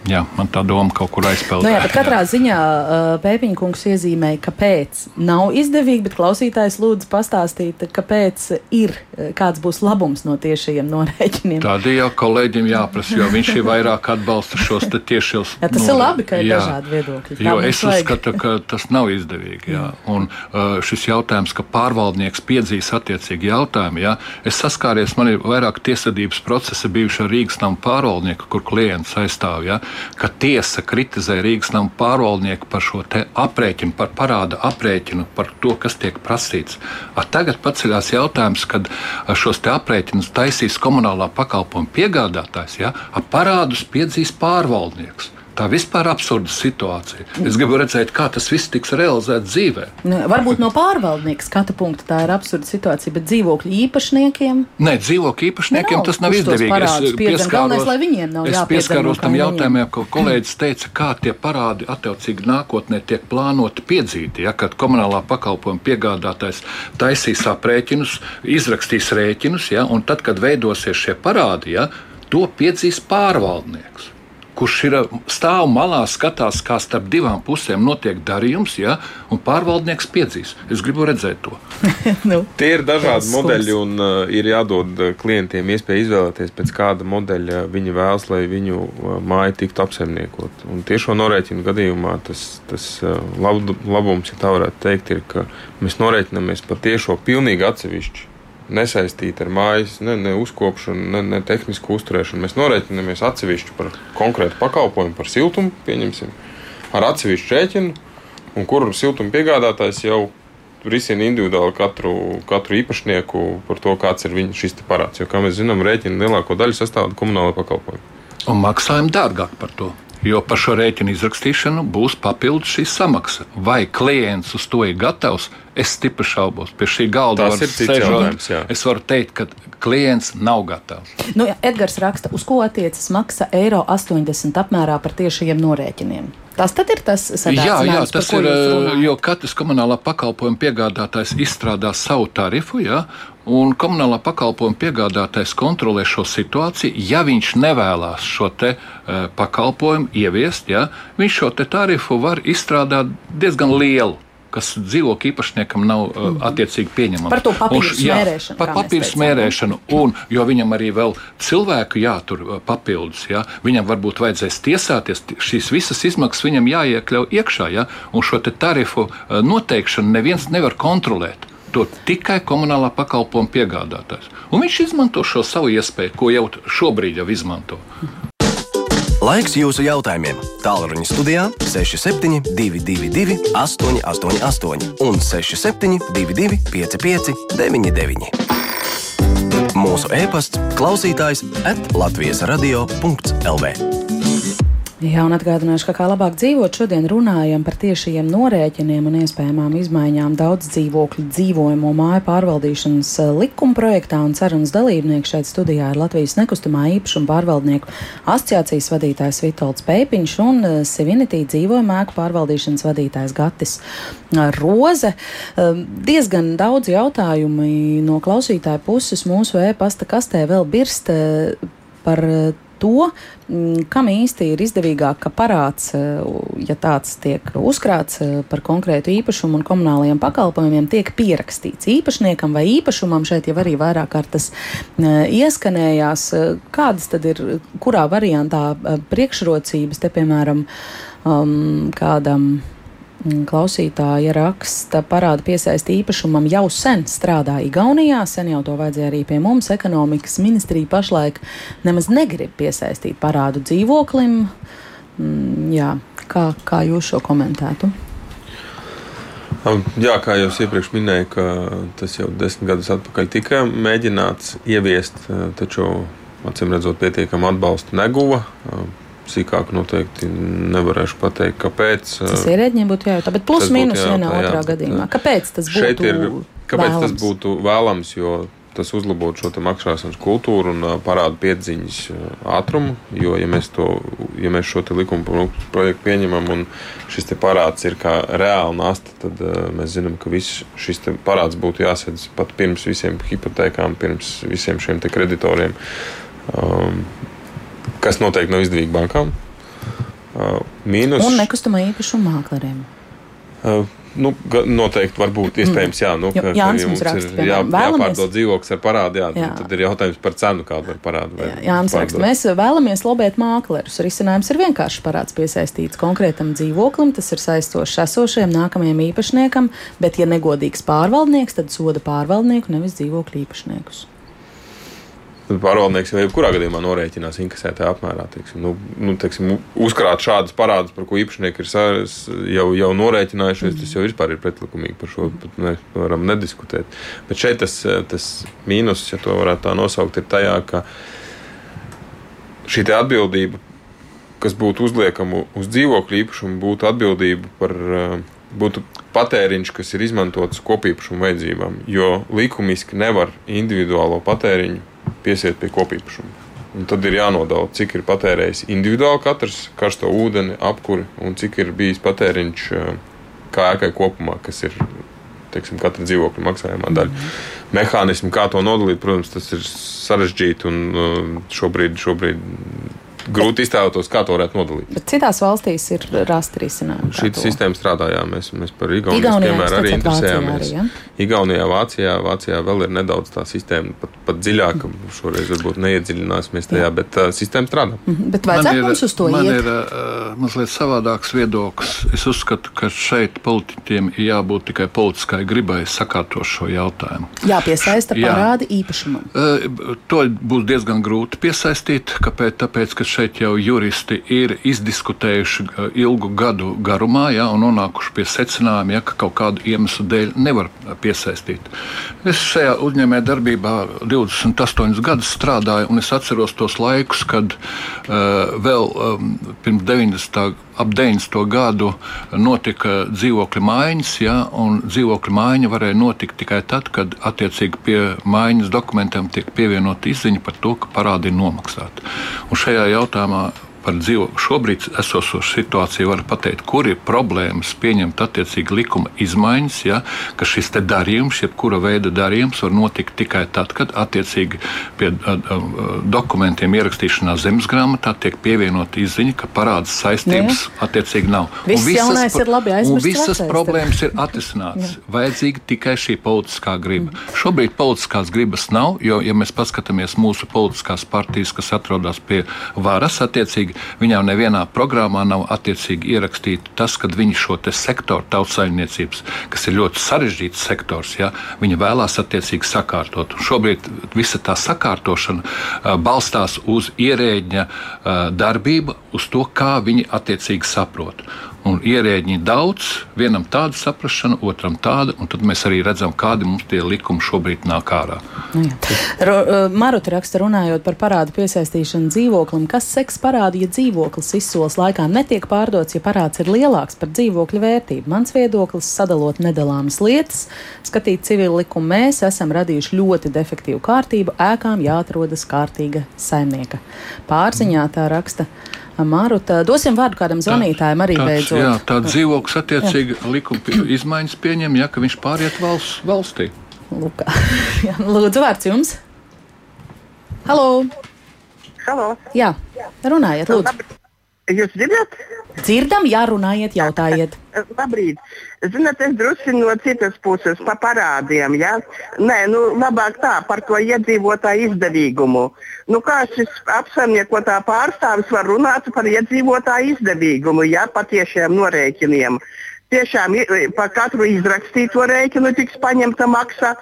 Jā, man tā doma kaut kur aizpildīja. Nu jā, bet katrā ziņā uh, Pēpiņkungs iezīmēja, kāpēc nav izdevīgi, bet klausītājs lūdzu pastāstīt, kāpēc ir, uh, kāds būs labums no tiešajiem norēķiniem. Tādī jau kolēģim jāprasa, jo viņš ir vairāk atbalsta šos tiešos. Jā, tas nu, ir labi, ka ir jā, dažādi viedokļi. Jo es vajag. uzskatu, ka tas nav izdevīgi. Jā. Un uh, šis jautājums, ka pārvaldnieks piedzīs attiecīgi jautājumu, jā, es saskāries, man ir vairāk tiesvedības procesi bijuši ar Rīgas namu pārvaldnieku, kur klients aizstāv. Jā ka tiesa kritizē Rīgas nama pārvaldnieku par šo aprēķinu, par parāda aprēķinu, par to, kas tiek prasīts. A tagad paceļās jautājums, kad šos aprēķinus taisīs komunālā pakalpojuma piegādātājs, ja, parādus piedzīs pārvaldnieks. Tā vispār ir absurda situācija. Es gribu redzēt, kā tas viss tiks realizēts dzīvē. Nu, varbūt no pārvaldnieka skatu punkta tā ir absurda situācija, bet dzīvokļu īpašniekiem? Nē, dzīvokļu īpašniekiem nav, tas nav izdevīgi. Es pieskaros, galvenais, es pieskaros tam jautājumiem, ko kolēģis teica, kā tie parādi attiecīgi nākotnē tiek plānoti piedzīti. Ja, kad komunālā pakalpojuma piegādātājs taisīs aprēķinus, izrakstīs rēķinus, ja, un tad, kad veidosies šie parādi, ja, to piedzīs pārvaldnieks kurš ir stāv malā, skatās, kā starp divām pusēm notiek darījums, ja, un pārvaldnieks piedzīs. Es gribu redzēt to. nu, Tie ir dažādi modeļi, un uh, ir jādod klientiem iespēja izvēlēties, pēc kāda modeļa viņi vēlas, lai viņu uh, māja tiktu apsaimniekot. Un tiešo norēķinu gadījumā tas, tas uh, lab, labums, ja tā varētu teikt, ir, ka mēs norēķinamies par tiešo pilnīgi atsevišķu nesaistīti ar mājas, ne, ne uzkopšanu, ne, ne tehnisku uzturēšanu. Mēs norēķinamies atsevišķi par konkrētu pakalpojumu, par siltumu, pieņemsim, ar atsevišķu rēķinu, un kur siltuma piegādātājs jau risina individuāli katru, katru īpašnieku par to, kāds ir viņa šis parāds. Jo, kā mēs zinām, rēķina lielāko daļu sastāv komunāla pakalpojuma. Un maksājam dārgāk par to. Jo par šo rēķinu izrakstīšanu būs papildus šī samaksa. Vai klients uz to ir gatavs? Es stipri šaubos. Pie šī galda var sēžot. Es varu teikt, ka klients nav gatavs. Nu, Edgars raksta, uz ko attiecas maksa eiro 80 apmērā par tiešajiem norēķiniem. Tas ir tas jā, jā, tas ir. Jo katrs komunālā pakalpojuma piegādātājs izstrādā savu tarifu, jā, un komunālā pakalpojuma piegādātājs kontrolē šo situāciju. Ja viņš nevēlas šo te, uh, pakalpojumu ieviest, jā, viņš šo tarifu var izstrādāt diezgan lielu kas dzīvokļu īpašniekam nav uh, attiecīgi pieņemama. Par to papīru smērēšanu. Par papīru smērēšanu, un jo viņam arī vēl cilvēku jātur papildus, ja? viņam varbūt vajadzēs tiesāties, šīs visas izmaksas viņam jāiekļauj iekšā, ja? un šo tarifu noteikšanu neviens nevar kontrolēt. To tikai komunālā pakalpojuma piegādātājs. Un viņš izmanto šo savu iespēju, ko jau šobrīd jau izmanto. Laiks jūsu jautājumiem. Tālruņa studijā 6722, 888, un 6722, 559, mūsu e-pasts, klausītājs atlatvijas radio.lv. Jā, un atgādināšu, ka kā labāk dzīvot, šodien runājam par tiešajiem norēķiniem un iespējamām izmaiņām daudz dzīvokļu dzīvojamo māju pārvaldīšanas eh, likuma projektā, un sarunas dalībnieks šeit studijā ir Latvijas nekustamā īpašuma pārvaldnieku asociācijas vadītājs Vitolds Pēpiņš un eh, Sivinitī dzīvojamo ēku pārvaldīšanas vadītājs Gatis eh, Roze. Diezgan daudz jautājumi no klausītāja puses mūsu e-pasta kastē vēl birst par to, mm, kam īsti ir izdevīgāk, ka parāds, eh, ja tāds tiek uzkrāts eh, par konkrētu īpašumu un komunālajiem pakalpojumiem, tiek pierakstīts īpašniekam vai īpašumam. Šeit jau arī vairāk kārt tas eh, ieskanējās. Kādas tad ir, kurā variantā priekšrocības te, piemēram, um, kādam klausītāja raksta, parāda piesaisti īpašumam jau sen strādā Igaunijā, sen jau to vajadzēja arī pie mums. Ekonomikas ministrija pašlaik nemaz negrib piesaistīt parādu dzīvoklim. Mm, jā, kā, kā jūs šo komentētu? Jā, kā jau iepriekš minēju, tas jau desmit gadus atpakaļ tika mēģināts ieviest, taču acīm redzot, pietiekamu atbalstu neguva sīkāk noteikti nevarēšu pateikt, kāpēc. Tas ierēģiem būtu jājautā, bet plus mīnus vienā jā, otrā gadījumā. Kāpēc tas būtu? Ir, kāpēc vēlams? tas būtu vēlams, tas uzlabotu šo maksāšanas kultūru un parādu piedziņas ātrumu. Jo, ja mēs, to, ja mēs šo likuma projektu pieņemam un šis parāds ir kā reāli nasta, tad mēs zinām, ka viss šis parāds būtu jāsadz pat pirms visiem hipotekām, pirms visiem šiem kreditoriem. Um, kas noteikti nav izdevīgi bankām. Uh, mīnus. Un nekustamā īpašuma mākleriem. Uh, Nu, noteikti, varbūt, iespējams, jā, nu, ka, jā, ka mums raksta, ir jā, jāpārdod dzīvoklis ar parādu, jā, jā. tad ir jautājums par cenu, kādu var parādu. Jā, Jānis raksta, mēs vēlamies lobēt māklerus. Risinājums ir vienkārši parāds piesaistīts konkrētam dzīvoklim, tas ir saistošs esošajam nākamajam īpašniekam, bet, ja negodīgs pārvaldnieks, tad soda pārvaldnieku, nevis dzīvokļu īpašniekus pārvaldnieks jau jebkurā gadījumā norēķinās inkasētā apmērā. Teiksim, nu, nu, teiksim, uzkrāt šādus parādus, par ko īpašnieki ir jau, jau norēķinājušies, tas jau vispār ir pretlikumīgi. Par šo mēs varam nediskutēt. Bet šeit tas, tas mīnus, ja to varētu tā nosaukt, ir tajā, ka šī atbildība, kas būtu uzliekama uz dzīvokļu īpašumu, būtu atbildība par. Būtu patēriņš, kas ir izmantots kopīpašuma vajadzībām, jo likumiski nevar individuālo patēriņu piesiet pie kopīpašuma. Un tad ir jānodala, cik ir patērējis individuāli katrs karsto ūdeni, apkuri un cik ir bijis patēriņš eh, kā ēkai kopumā, kas ir teiksim, katra dzīvokļa maksājumā daļa. Mm. Mehānismi, kā to nodalīt, protams, tas ir sarežģīti un eh, šobrīd, šobrīd grūti iztēloties, kā to varētu nodalīt. Bet citās valstīs ir rasti risinājumi. Šī sistēma strādā, jā, mēs, mēs par Igaunijas piemēru arī interesējāmies. Arī, ja? Igaunijā, Vācijā, Vācijā vēl ir nedaudz tā sistēma, pat, pat dziļāka. Šoreiz varbūt neiedziļināsimies tajā, jā. bet uh, sistēma strādā. Mm -hmm. Bet vajadzētu mums uz to man iet. Man ir uh, mazliet savādāks viedoklis. Es uzskatu, ka šeit politiķiem ir jābūt tikai politiskai gribai sakārtot šo jautājumu. Jāpiesaista parādi Jā. īpašumam. Uh, to būs diezgan grūti piesaistīt. Kāpēc? Tāpēc, ka šeit jau juristi ir izdiskutējuši uh, ilgu gadu garumā ja, un nonākuši pie secinājuma, ja, ka kaut kādu iemeslu dēļ nevar piesaistīt. Es šajā uzņēmē darbībā 28 gadus strādāju, un es atceros tos laikus, kad uh, vēl um, pirms 90. Ap 90. gadu notika dzīvokļa maiņas, ja, un dzīvokļa maiņa varēja notikt tikai tad, kad attiecīgi pie maiņas dokumentiem tiek pievienota izziņa par to, ka parādi ir nomaksāti. Un šajā jautājumā par dzīvo šobrīd esošo situāciju var pateikt, kur ir problēmas pieņemt attiecīgi likuma izmaiņas, ja, ka šis darījums, jebkura veida darījums, var notikt tikai tad, kad attiecīgi pie a, a, dokumentiem ierakstīšanā zemes grāmatā tiek pievienota izziņa, ka parādas saistības Jā. attiecīgi nav. Viss un visas, ir labi un visas problēmas ir atrisinātas. Vajadzīga tikai šī politiskā griba. Mm. Šobrīd politiskās gribas nav, jo, ja mēs paskatāmies mūsu politiskās partijas, kas atrodas pie varas, attiecīgi attiecīgi viņām nevienā programmā nav attiecīgi ierakstīts tas, ka viņi šo sektoru tautsaimniecības, kas ir ļoti sarežģīts sektors, ja, viņi vēlās attiecīgi sakārtot. Un šobrīd visa tā sakārtošana balstās uz ierēģņa uh, darbību, uz to, kā viņi attiecīgi saprot. Un ierēģi daudz, vienam tādu saprāšanu, otram tādu, un tad mēs arī redzam, kādi mums tie likumi šobrīd nāk ārā. Nu Maruta raksta runājot par parādu piesaistīšanu dzīvoklim, kas seks parādu, ja dzīvoklis izsoles laikā netiek pārdots, ja parāds ir lielāks par dzīvokļa vērtību. Mans viedoklis sadalot nedalāmas lietas, skatīt civilu likumu, mēs esam radījuši ļoti defektīvu kārtību, ēkām jāatrodas kārtīga saimnieka. Pārziņā tā raksta. Māruta. Dosim vārdu kādam zvanītājam arī tāds, beidzot. Jā, tā dzīvoklis attiecīgi likuma izmaiņas pieņem, ja viņš pāriet valsts, valstī. Jā, lūdzu, vārds jums. Halo! Halo! Jā, runājiet, lūdzu. Jūs dzirdat? Dzirdam, jā, runājiet, jautājiet. Labrīt. Zināt, es drusku no citas puses par parādiem. Ja? Nē, nu, labāk tā par to iedzīvotāju izdevīgumu. Nu, kā šis apsaimniekotā pārstāvis var runāt par iedzīvotāju izdevīgumu, ja patiešiem norēķiniem? Tiešām par katru izrakstīto rēķinu tiks paņemta maksa.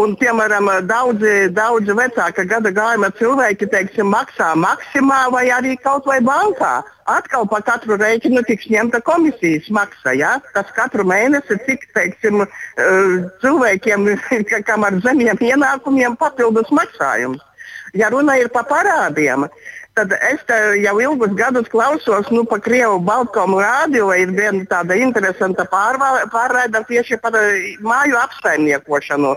Un, piemēram, daudzi, daudzi vecāka gada gājuma cilvēki teiksim, maksā maksimā vai arī kaut vai bankā. Atkal par katru rēķinu tiks ņemta komisijas maksa. Ja? Tas katru mēnesi cik teiksim, eh, cilvēkiem, kam ar zemiem ienākumiem, papildus maksājums. Ja runa ir par parādiem, Tad es jau ilgus gadus klausos nu, par Krievu Baltkomu rādio. Ir viena tāda interesanta pārraide tieši par eh, māju apsaimniekošanu.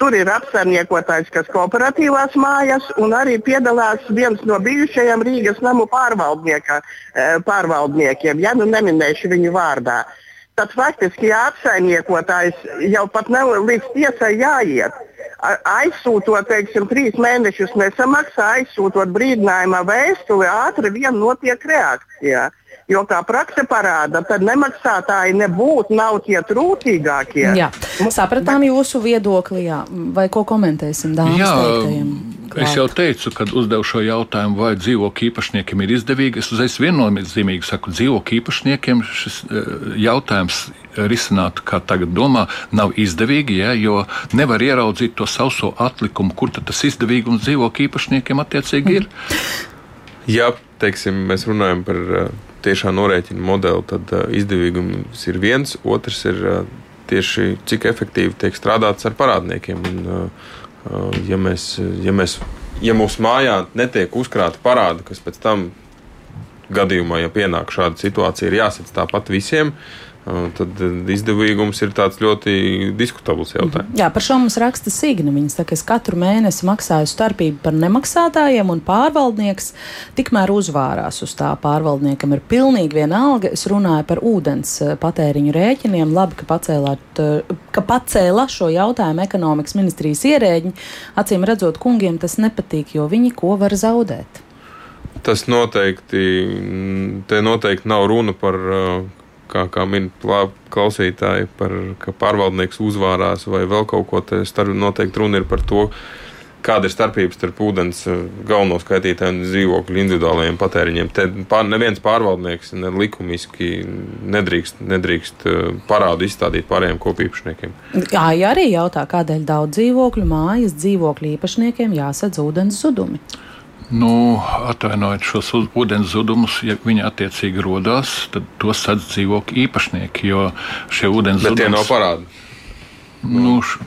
Tur ir apsaimniekotājs, kas kooperatīvās mājas, un arī piedalās viens no bijušajiem Rīgas namu eh, pārvaldniekiem. Ja nu neminēšu viņu vārdā. Tad faktiski, ja apsaimniekotājs jau pat nav līdz tiesai jāiet, aizsūtot, teiksim, trīs mēnešus nesamaksā, aizsūtot brīdinājuma vēstuli, ātri vien notiek reakcija. Jo kā praksa parāda, tad nemaksātāji nebūtu nav tie trūcīgākie. Jā, sapratām jūsu viedokli, jā. vai ko komentēsim dāmas teiktajiem? Es jau teicu, kad uzdevu šo jautājumu, vai dzīvokļu īpašniekiem ir izdevīgi. Es uzreiz viennozīmīgi saku, dzīvokļu īpašniekiem šis eh, jautājums risināt, kā tagad domā, nav izdevīgi, ja, jo nevar ieraudzīt to sauso atlikumu, kur tas izdevīgums dzīvokļu īpašniekiem attiecīgi ir. Ja teiksim, mēs runājam par uh, tiešā norēķina modeli, tad uh, izdevīgums ir viens, otrs ir uh, tieši cik efektīvi tiek strādāts ar parādniekiem. Un, ja, mēs, ja, mēs, ja mūsu mājā netiek uzkrāta parāda, kas pēc tam gadījumā, ja pienāk šāda situācija, ir jāsadz tāpat visiem, tad izdevīgums ir tāds ļoti diskutabls jautājums. Jā, par šo mums raksta Signa. Viņa saka, es katru mēnesi maksāju starpību par nemaksātājiem, un pārvaldnieks tikmēr uzvārās uz tā. Pārvaldniekam ir pilnīgi vienalga. Es runāju par ūdens patēriņu rēķiniem. Labi, ka, pacēlāt, ka pacēla šo jautājumu ekonomikas ministrijas ierēģi. Acīm redzot, kungiem tas nepatīk, jo viņi ko var zaudēt. Tas noteikti, te noteikti nav runa par kā, kā min klausītāji, par, ka pārvaldnieks uzvārās vai vēl kaut ko tādu. Noteikti runa ir par to, kāda ir starpība starp ūdens eh, galveno skaitītāju un dzīvokļu individuālajiem patēriņiem. Te pār, neviens pārvaldnieks ne likumiski nedrīkst, nedrīkst eh, parādu izstādīt pārējiem kopīpašniekiem. Jā, arī jautā, kādēļ daudz dzīvokļu mājas dzīvokļu īpašniekiem jāsadz ūdens zudumi. Nu, atvainojiet šos ūdens zudumus, ja viņi attiecīgi radās, tad tos sadz dzīvokļu īpašnieki. Jo šie ūdens zudumi. Bet tie nav parādi. Nu, š,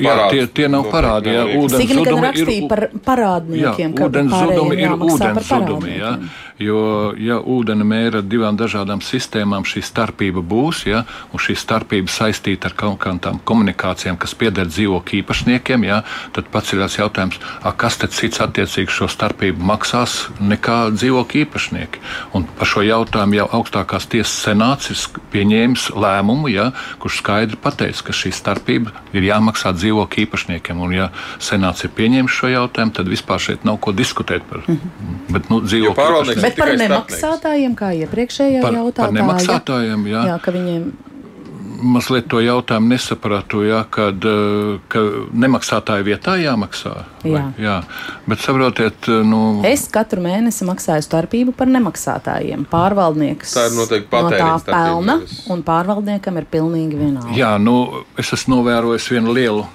jā, tie, tie nav parādi. Jā, ūdens zudumi ir par parādniekiem. Jā, ūdens zudumi ir ūdens zudumi. Jo, ja ūdeni mēra ar divām dažādām sistēmām, šī starpība būs, ja, un šī starpība saistīta ar kaut kādām komunikācijām, kas pieder dzīvokļu īpašniekiem, ja, tad paceļās jautājums, a, kas tad cits attiecīgi šo starpību maksās nekā dzīvokļu īpašnieki. Un par šo jautājumu jau augstākās tiesas senāts ir pieņēmis lēmumu, ja, kurš skaidri pateica, ka šī starpība ir jāmaksā dzīvokļu īpašniekiem. Un, ja senāts ir pieņēmis šo jautājumu, tad vispār šeit nav ko diskutēt par. Mm -hmm. Bet, nu, dzīvokļu Bet par nemaksātājiem, kā iepriekšējā par, jautājumā, par nemaksātājiem, jā. jā, ka viņiem mazliet to jautājumu nesapratu, ja, kad eh, ka nemaksātāja vietā jāmaksā. Jā. Vai, jā. Bet saprotiet, eh, nu, es katru mēnesi maksāju starpību par nemaksātājiem. Pārvaldnieks tā ir noteikti no tā pelna, un pārvaldniekam ir pilnīgi vienalga. Jā, nu, es esmu novērojis vienu lielu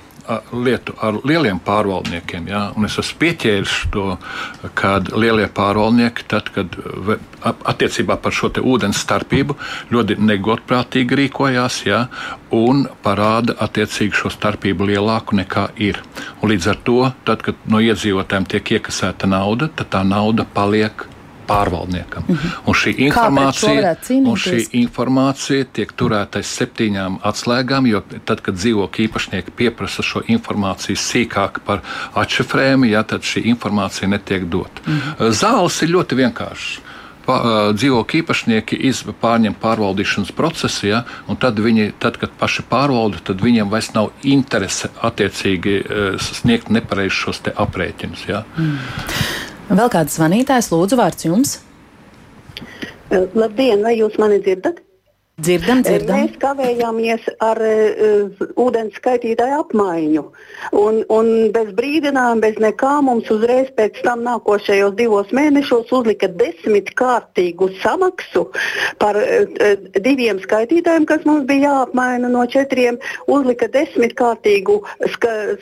lietu ar lieliem pārvaldniekiem. Ja? Un es esmu pieķēris to, kad lielie pārvaldnieki, tad, kad attiecībā par šo ūdens starpību ļoti negodprātīgi rīkojās ja? un parāda attiecīgi šo starpību lielāku nekā ir. Un līdz ar to, tad, kad no iedzīvotājiem tiek iekasēta nauda, tad tā nauda paliek pārvaldniekam. Mm -hmm. Un šī informācija, un šī informācija tiek turēta aiz septiņām atslēgām, jo tad, kad dzīvokļu īpašnieki pieprasa šo informāciju sīkāk par atšifrējumu, ja, tad šī informācija netiek dota. Mm -hmm. Zāles ir ļoti vienkāršas dzīvokļu īpašnieki pārņem pārvaldīšanas procesu, ja, un tad, viņi, tad, kad paši pārvalda, tad viņiem vairs nav interese attiecīgi sniegt nepareizus šos aprēķinus. Ja. Mm. Vēl kāds zvanītājs, lūdzu, vārds jums. Labdien, vai jūs mani dzirdat? Dzirdam, dzirdam. Mēs kavējāmies ar uh, ūdens skaitītāju apmaiņu. Un, un bez brīdinājuma, bez nekā mums uzreiz pēc tam nākošajos divos mēnešos uzlika desmitkārtīgu samaksu par uh, diviem skaitītājiem, kas mums bija jāapmaina no četriem. Uzlika desmitkārtīgu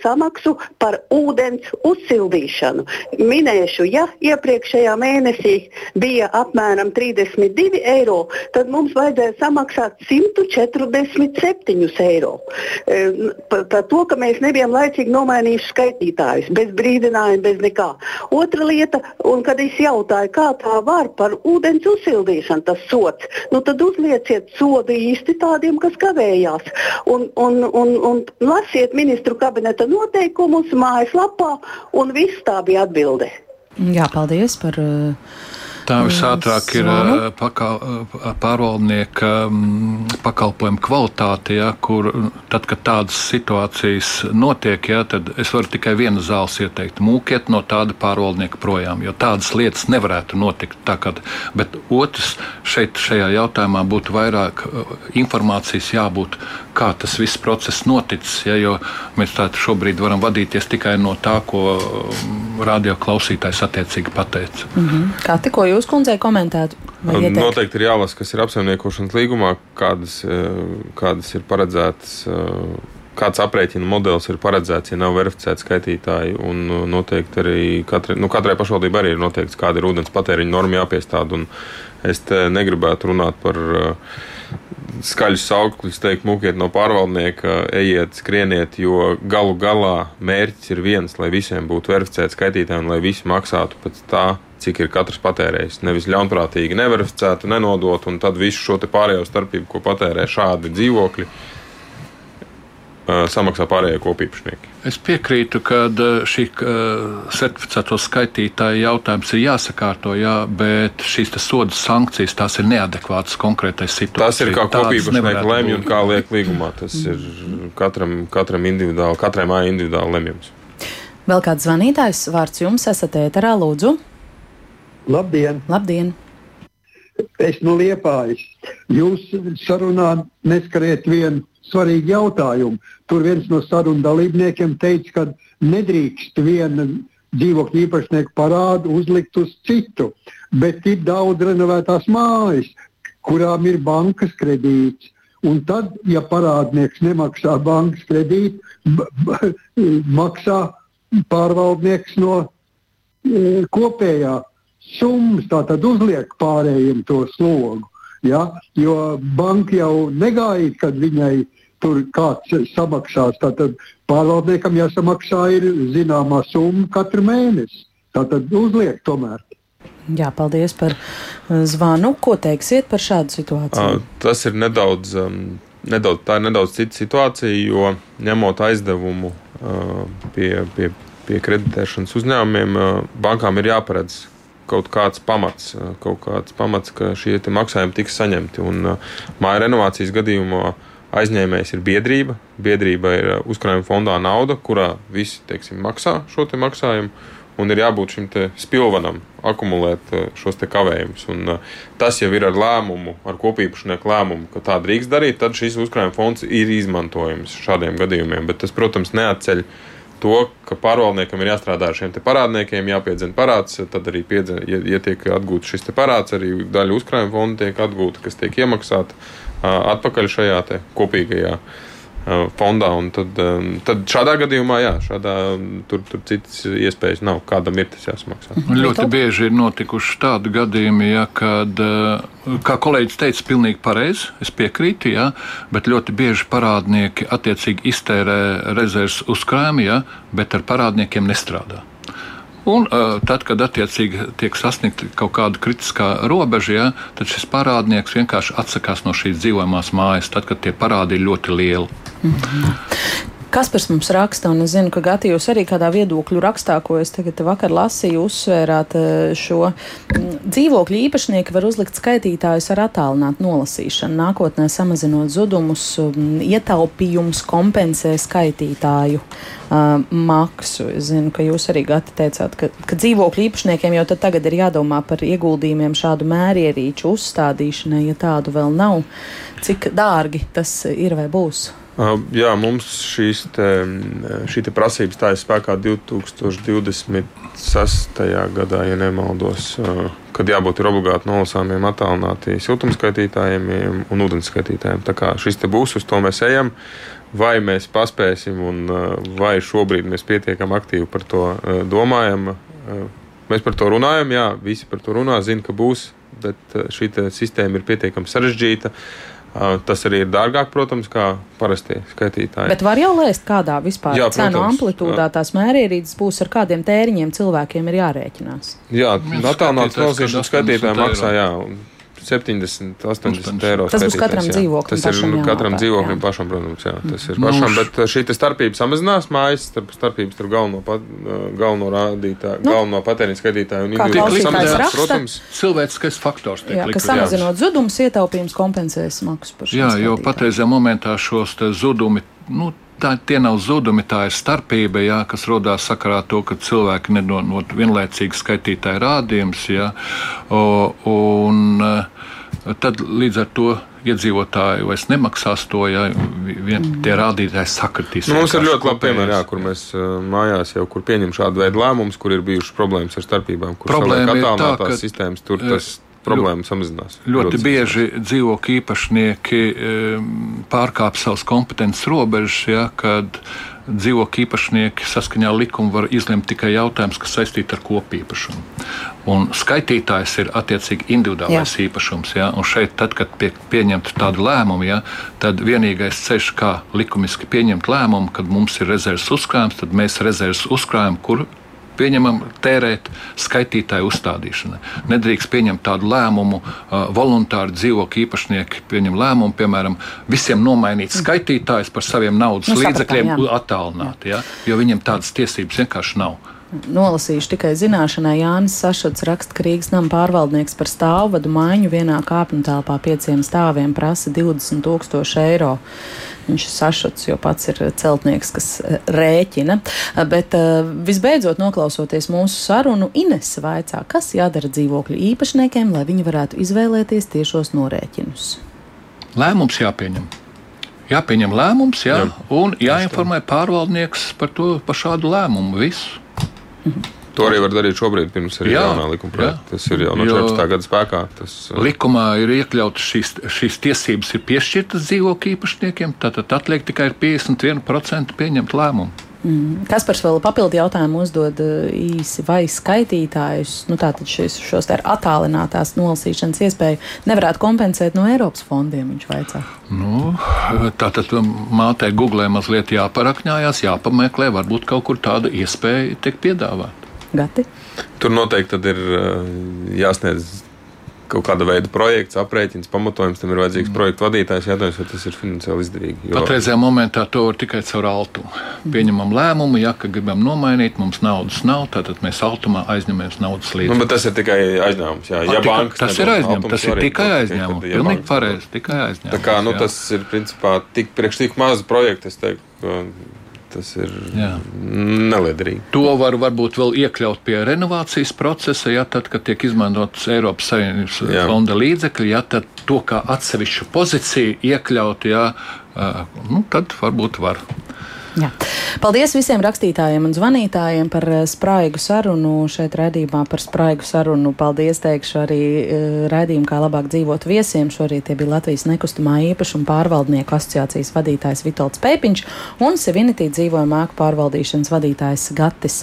samaksu par ūdens uzsildīšanu. Minēšu, ja iepriekšējā mēnesī bija apmēram 32 eiro, tad mums vajadzēja samaksāt samaksāt 147 eiro. E, par to, ka mēs nebijām laicīgi nomainījuši skaitītājus, bez brīdinājuma, bez nekā. Otra lieta, un kad es jautāju, kā tā var par ūdens uzsildīšanu, tas sots, nu tad uzlieciet sodu īsti tādiem, kas kavējās. Un, un, un, un lasiet ministru kabineta noteikumus mājaslapā, un viss tā bija atbilde. Jā, paldies par. Uh Tā visātrāk ir pakal, pārvaldnieka pakalpojuma kvalitāte, ja, kur tad, kad tādas situācijas notiek, ja, tad es varu tikai vienu zāles ieteikt. Mūkiet no tāda pārvaldnieka projām, jo tādas lietas nevarētu notikt. Kā, bet otrs šeit šajā jautājumā būtu vairāk informācijas jābūt, kā tas viss process noticis, ja, jo mēs tā šobrīd varam vadīties tikai no tā, ko radio klausītājs attiecīgi pateica. Mm -hmm. Kā tikko jūs kundzei komentētu? Noteikti ir jālasa, kas ir apsaimniekošanas līgumā, kādas, eh, kādas ir paredzētas. Eh, kāds aprēķina modelis ir paredzēts, ja nav verificēti skaitītāji. Un eh, noteikti arī katrai, nu, katrai pašvaldībai arī ir noteikts, kāda ir ūdens patēriņa norma jāpiestāda. Es negribētu runāt par skaļus saukļus, teikt, mūkiet no pārvaldnieka, ejiet, skrieniet, jo galu galā mērķis ir viens, lai visiem būtu verificēti skaitītāji un lai visi maksātu pēc tā, cik ir katrs patērējis. Nevis ļaunprātīgi neverificētu, nenodot, un tad visu šo pārējo starpību, ko patērē šādi dzīvokļi, samaksā pārējie kopīpašnieki. Es piekrītu, ka šī certificēto skaitītāju jautājums ir jāsakārto, jā, bet šīs sodu sankcijas tās ir neadekvātas konkrētai situācijai. Tas ir kā kopīpašnieki lemj un kā liek līgumā. Tas ir katram, katram individuāli, katrai mājai individuāli lemjams. Vēl kāds zvanītājs vārds jums esat ēterā, lūdzu. Labdien! Labdien. Es no Liepājas. Jūs sarunā neskariet vienu svarīgu jautājumu. Tur viens no sarunu dalībniekiem teica, ka nedrīkst vienu dzīvokļu īpašnieku parādu uzlikt uz citu, bet ir daudz renovētās mājas, kurām ir bankas kredīts. Un tad, ja parādnieks nemaksā bankas kredītu, maksā pārvaldnieks no e, kopējā summas, tātad uzliek pārējiem to slogu. Ja? Jo banka jau negaida, kad viņai tur kāds samaksās. Tātad pārvaldniekam jāsamaksā ir zināmā summa katru mēnesi. Tātad uzliek tomēr. Jā, paldies par uh, zvanu. Ko teiksiet par šādu situāciju? Uh, tas ir nedaudz, um, nedaudz, tā ir nedaudz cita situācija, jo ņemot aizdevumu uh, pie, pie, pie kreditēšanas uzņēmumiem, bankām ir jāparedz kaut kāds pamats, kaut kāds pamats ka šie maksājumi tiks saņemti. Un māja renovācijas gadījumā aizņēmējs ir biedrība. Biedrība ir uzkrājuma fondā nauda, kurā visi teiksim, maksā šo te maksājumu. Un ir jābūt šim spilvenam, akumulēt šos kavējumus. Un, tas jau ir ar lēmumu, ar kopīpašnieku lēmumu, ka tā drīkst darīt. Tad šis uzkrājuma fonds ir izmantojams šādiem gadījumiem. Bet tas, protams, neatceļ uh, to, ka pārvaldniekam ir jāstrādā ar šiem parādniekiem, jāpiedzina parāds. Tad arī, piedzina, ja, ja tiek atgūts šis parāds, arī daļa uzkrājuma fonda tiek atgūta, kas tiek iemaksāta atpakaļ šajā kopīgajā fondā. Tad, tad šādā gadījumā, jā, šādā, tur, tur citas iespējas nav. Kādam ir tas jāsamaksā. Ļoti bieži ir notikuši tādi gadījumi, ja, kad, kā kolēģis teica, pilnīgi pareizi, es piekrītu, ja, bet ļoti bieži parādnieki attiecīgi iztērē rezerves uzkrājumi, ja, bet ar parādniekiem nestrādā. Un tad, kad attiecīgi tiek sasniegta kaut kāda kritiskā robeža, ja, tad šis parādnieks vienkārši atsakās no šīs dzīvojamās mājas, tad, kad tie parādi ir ļoti lieli. Mm -hmm. Kaspars mums raksta, un es zinu, ka Gati jūs arī kādā viedokļu rakstā, ko es tagad vakar lasīju, uzsvērāt eh, šo mm, dzīvokļu īpašnieki var uzlikt skaitītājus ar attālinātu nolasīšanu. Nākotnē samazinot zudumus, mm, ietaupījums kompensē skaitītāju uh, maksu. Es zinu, ka jūs arī Gati teicāt, ka, ka dzīvokļu īpašniekiem jau tagad ir jādomā par ieguldījumiem šādu mērierīču uzstādīšanai, ja tādu vēl nav. Cik dārgi tas ir vai būs? Jā, mums šīs te, šī te prasība stājas spēkā 2026. gadā, ja nemaldos, kad jābūt obligāti nolasāmiem, attālinātiem siltumskaitītājiem un ūdenskaitītājiem. Tā kā šis te būs, uz to mēs ejam. Vai mēs paspēsim, un vai šobrīd mēs pietiekami aktīvi par to domājam? Mēs par to runājam, jā, visi par to runā, zina, ka būs, bet šī sistēma ir pietiekami sarežģīta. Uh, Tas arī ir dārgāk, protams, kā parastie skaitītāji. Bet var jau lēst, kādā vispār jā, cenu amplitūdā tās mērierīces būs, ar kādiem tēriņiem cilvēkiem ir jārēķinās. Jā, attālināts nozīšanas skaitītāji maksā, jā. 70, 80 eiro. Tas būs katram dzīvoklim. Tas ir nu, katram dzīvoklim pašam, protams, jā. Tas ir nu, pašam, bet šī starpība samazinās mājas starp starpības starp galveno, pat, galveno rādītāju, nu, galveno patēriņu skaitītāju un individuālu protams. Cilvēciskais faktors tiek jā, likvidēts. Samazinot zudumus, ietaupījums kompensēs maksu par šo. Jā, jo patreizajā momentā šos zudumi, nu, tā, tie nav zudumi, tā ir starpība, jā, kas radās sakarā ar to, ka cilvēki nedod vienlaicīgi skaitītāju rādījumus. Tad līdz ar to iedzīvotāji vairs nemaksās to, ja vien, mm. tie rādītāji sakritīs. Nu, mums ir ļoti labi piemēri, jā, kur mēs e, mājās jau pieņemam šādu veidu lēmumus, kur ir bijušas problēmas ar starpībām, kur Problēma ir tā, ka sistēmas tur e, tas problēma samazinās. Ļoti bieži dzīvokļu īpašnieki pārkāpj savas kompetences robežas, ja, kad dzīvokļu īpašnieki saskaņā ar likumu var izlemt tikai jautājumus, kas saistīti ar kopīpašumu. Un skaitītājs ir attiecīgi individuālais Jā. īpašums. Ja? Un šeit, tad, kad pie, pieņemta tāda lēmuma, ja, tad vienīgais ceļš, kā likumiski pieņemt lēmumu, kad mums ir rezerves uzkrājums, tad mēs rezerves uzkrājam, kur pieņemam tērēt skaitītāju uzstādīšanai. Nedrīkst pieņemt tādu lēmumu, voluntāri dzīvokļu īpašnieki pieņem lēmumu, piemēram, visiem nomainīt skaitītājus par saviem naudas nu, līdzekļiem, attālināt, ja? jo viņiem tādas tiesības vienkārši nav nolasīšu tikai zināšanai. Jānis Sašots raksta, ka Rīgas nama pārvaldnieks par stāvvadu maiņu vienā kāpņu telpā pieciem stāviem prasa 20 tūkstoši eiro. Viņš ir sašuts, jo pats ir celtnieks, kas eh, rēķina. Bet eh, visbeidzot, noklausoties mūsu sarunu, Ines vaicā, kas jādara dzīvokļu īpašniekiem, lai viņi varētu izvēlēties tiešos norēķinus. Lēmums jāpieņem. Jāpieņem lēmums, jā, jā. un jāinformē pārvaldnieks par to par šādu lēmumu. Visu. To arī var darīt šobrīd, pirms arī jā, jaunā likuma projekta. Tas ir jau no 14. gada spēkā. Tas, uh, likumā ir iekļautas šīs, šīs tiesības, ir piešķirtas dzīvokļu īpašniekiem, tad atliek tikai 51% pieņemt lēmumu. Mm. Kaspars vēl papildu jautājumu uzdod uh, īsi, vai skaitītājus, nu tātad šis, šos tā attālinātās nolasīšanas iespēju nevarētu kompensēt no Eiropas fondiem, viņš vaicā. Nu, tātad mātei Google mazliet jāparakņājās, jāpameklē, varbūt kaut kur tāda iespēja tiek piedāvāta. Gati? Tur noteikti ir uh, jāsniedz kaut kāda veida projekts, aprēķins, pamatojums, tam ir vajadzīgs mm. projekta vadītājs. Jautājums, vai tas ir finansiāli izdevīgi. Jo... Patreizajā momentā to var tikai caur altumu. Pieņemam lēmumu, ja gribam nomainīt, mums naudas nav, tad mēs automā aizņemamies naudas līdzekļus. Nu, tas ir tikai aizņēmums. Jā, ja bankas tas ir aizņēmums, tas ir tikai aizņēmums. Pilnīgi pareizi, tikai aizņēmums. Tā kā nu, tas ir principā tik priekš tik maza projekta, es teiktu tas ir Jā. neliederīgi. To var varbūt vēl iekļaut pie renovācijas procesa, ja tad, kad tiek izmantotas Eiropas Savienības Jā. fonda līdzekļi, ja tad to kā atsevišķu pozīciju iekļaut, ja, nu, tad varbūt var. Jā. Paldies visiem rakstītājiem un zvanītājiem par eh, spraigu sarunu šeit redzībā par spraigu sarunu. Paldies teikšu arī uh, redzījumu, kā labāk dzīvot viesiem. Šorīt tie bija Latvijas nekustamā īpašuma pārvaldnieku asociācijas vadītājs Vitolds Pēpiņš un Sevinitī dzīvojuma ēku pārvaldīšanas vadītājs Gatis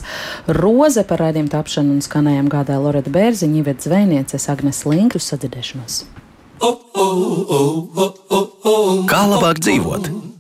Roze par redzījumu tapšanu un skanējumu gādāja Loreta Bērziņa, Ivet Zvejnieces, Agnes Linku sadzirdēšanos. Kā labāk dzīvot?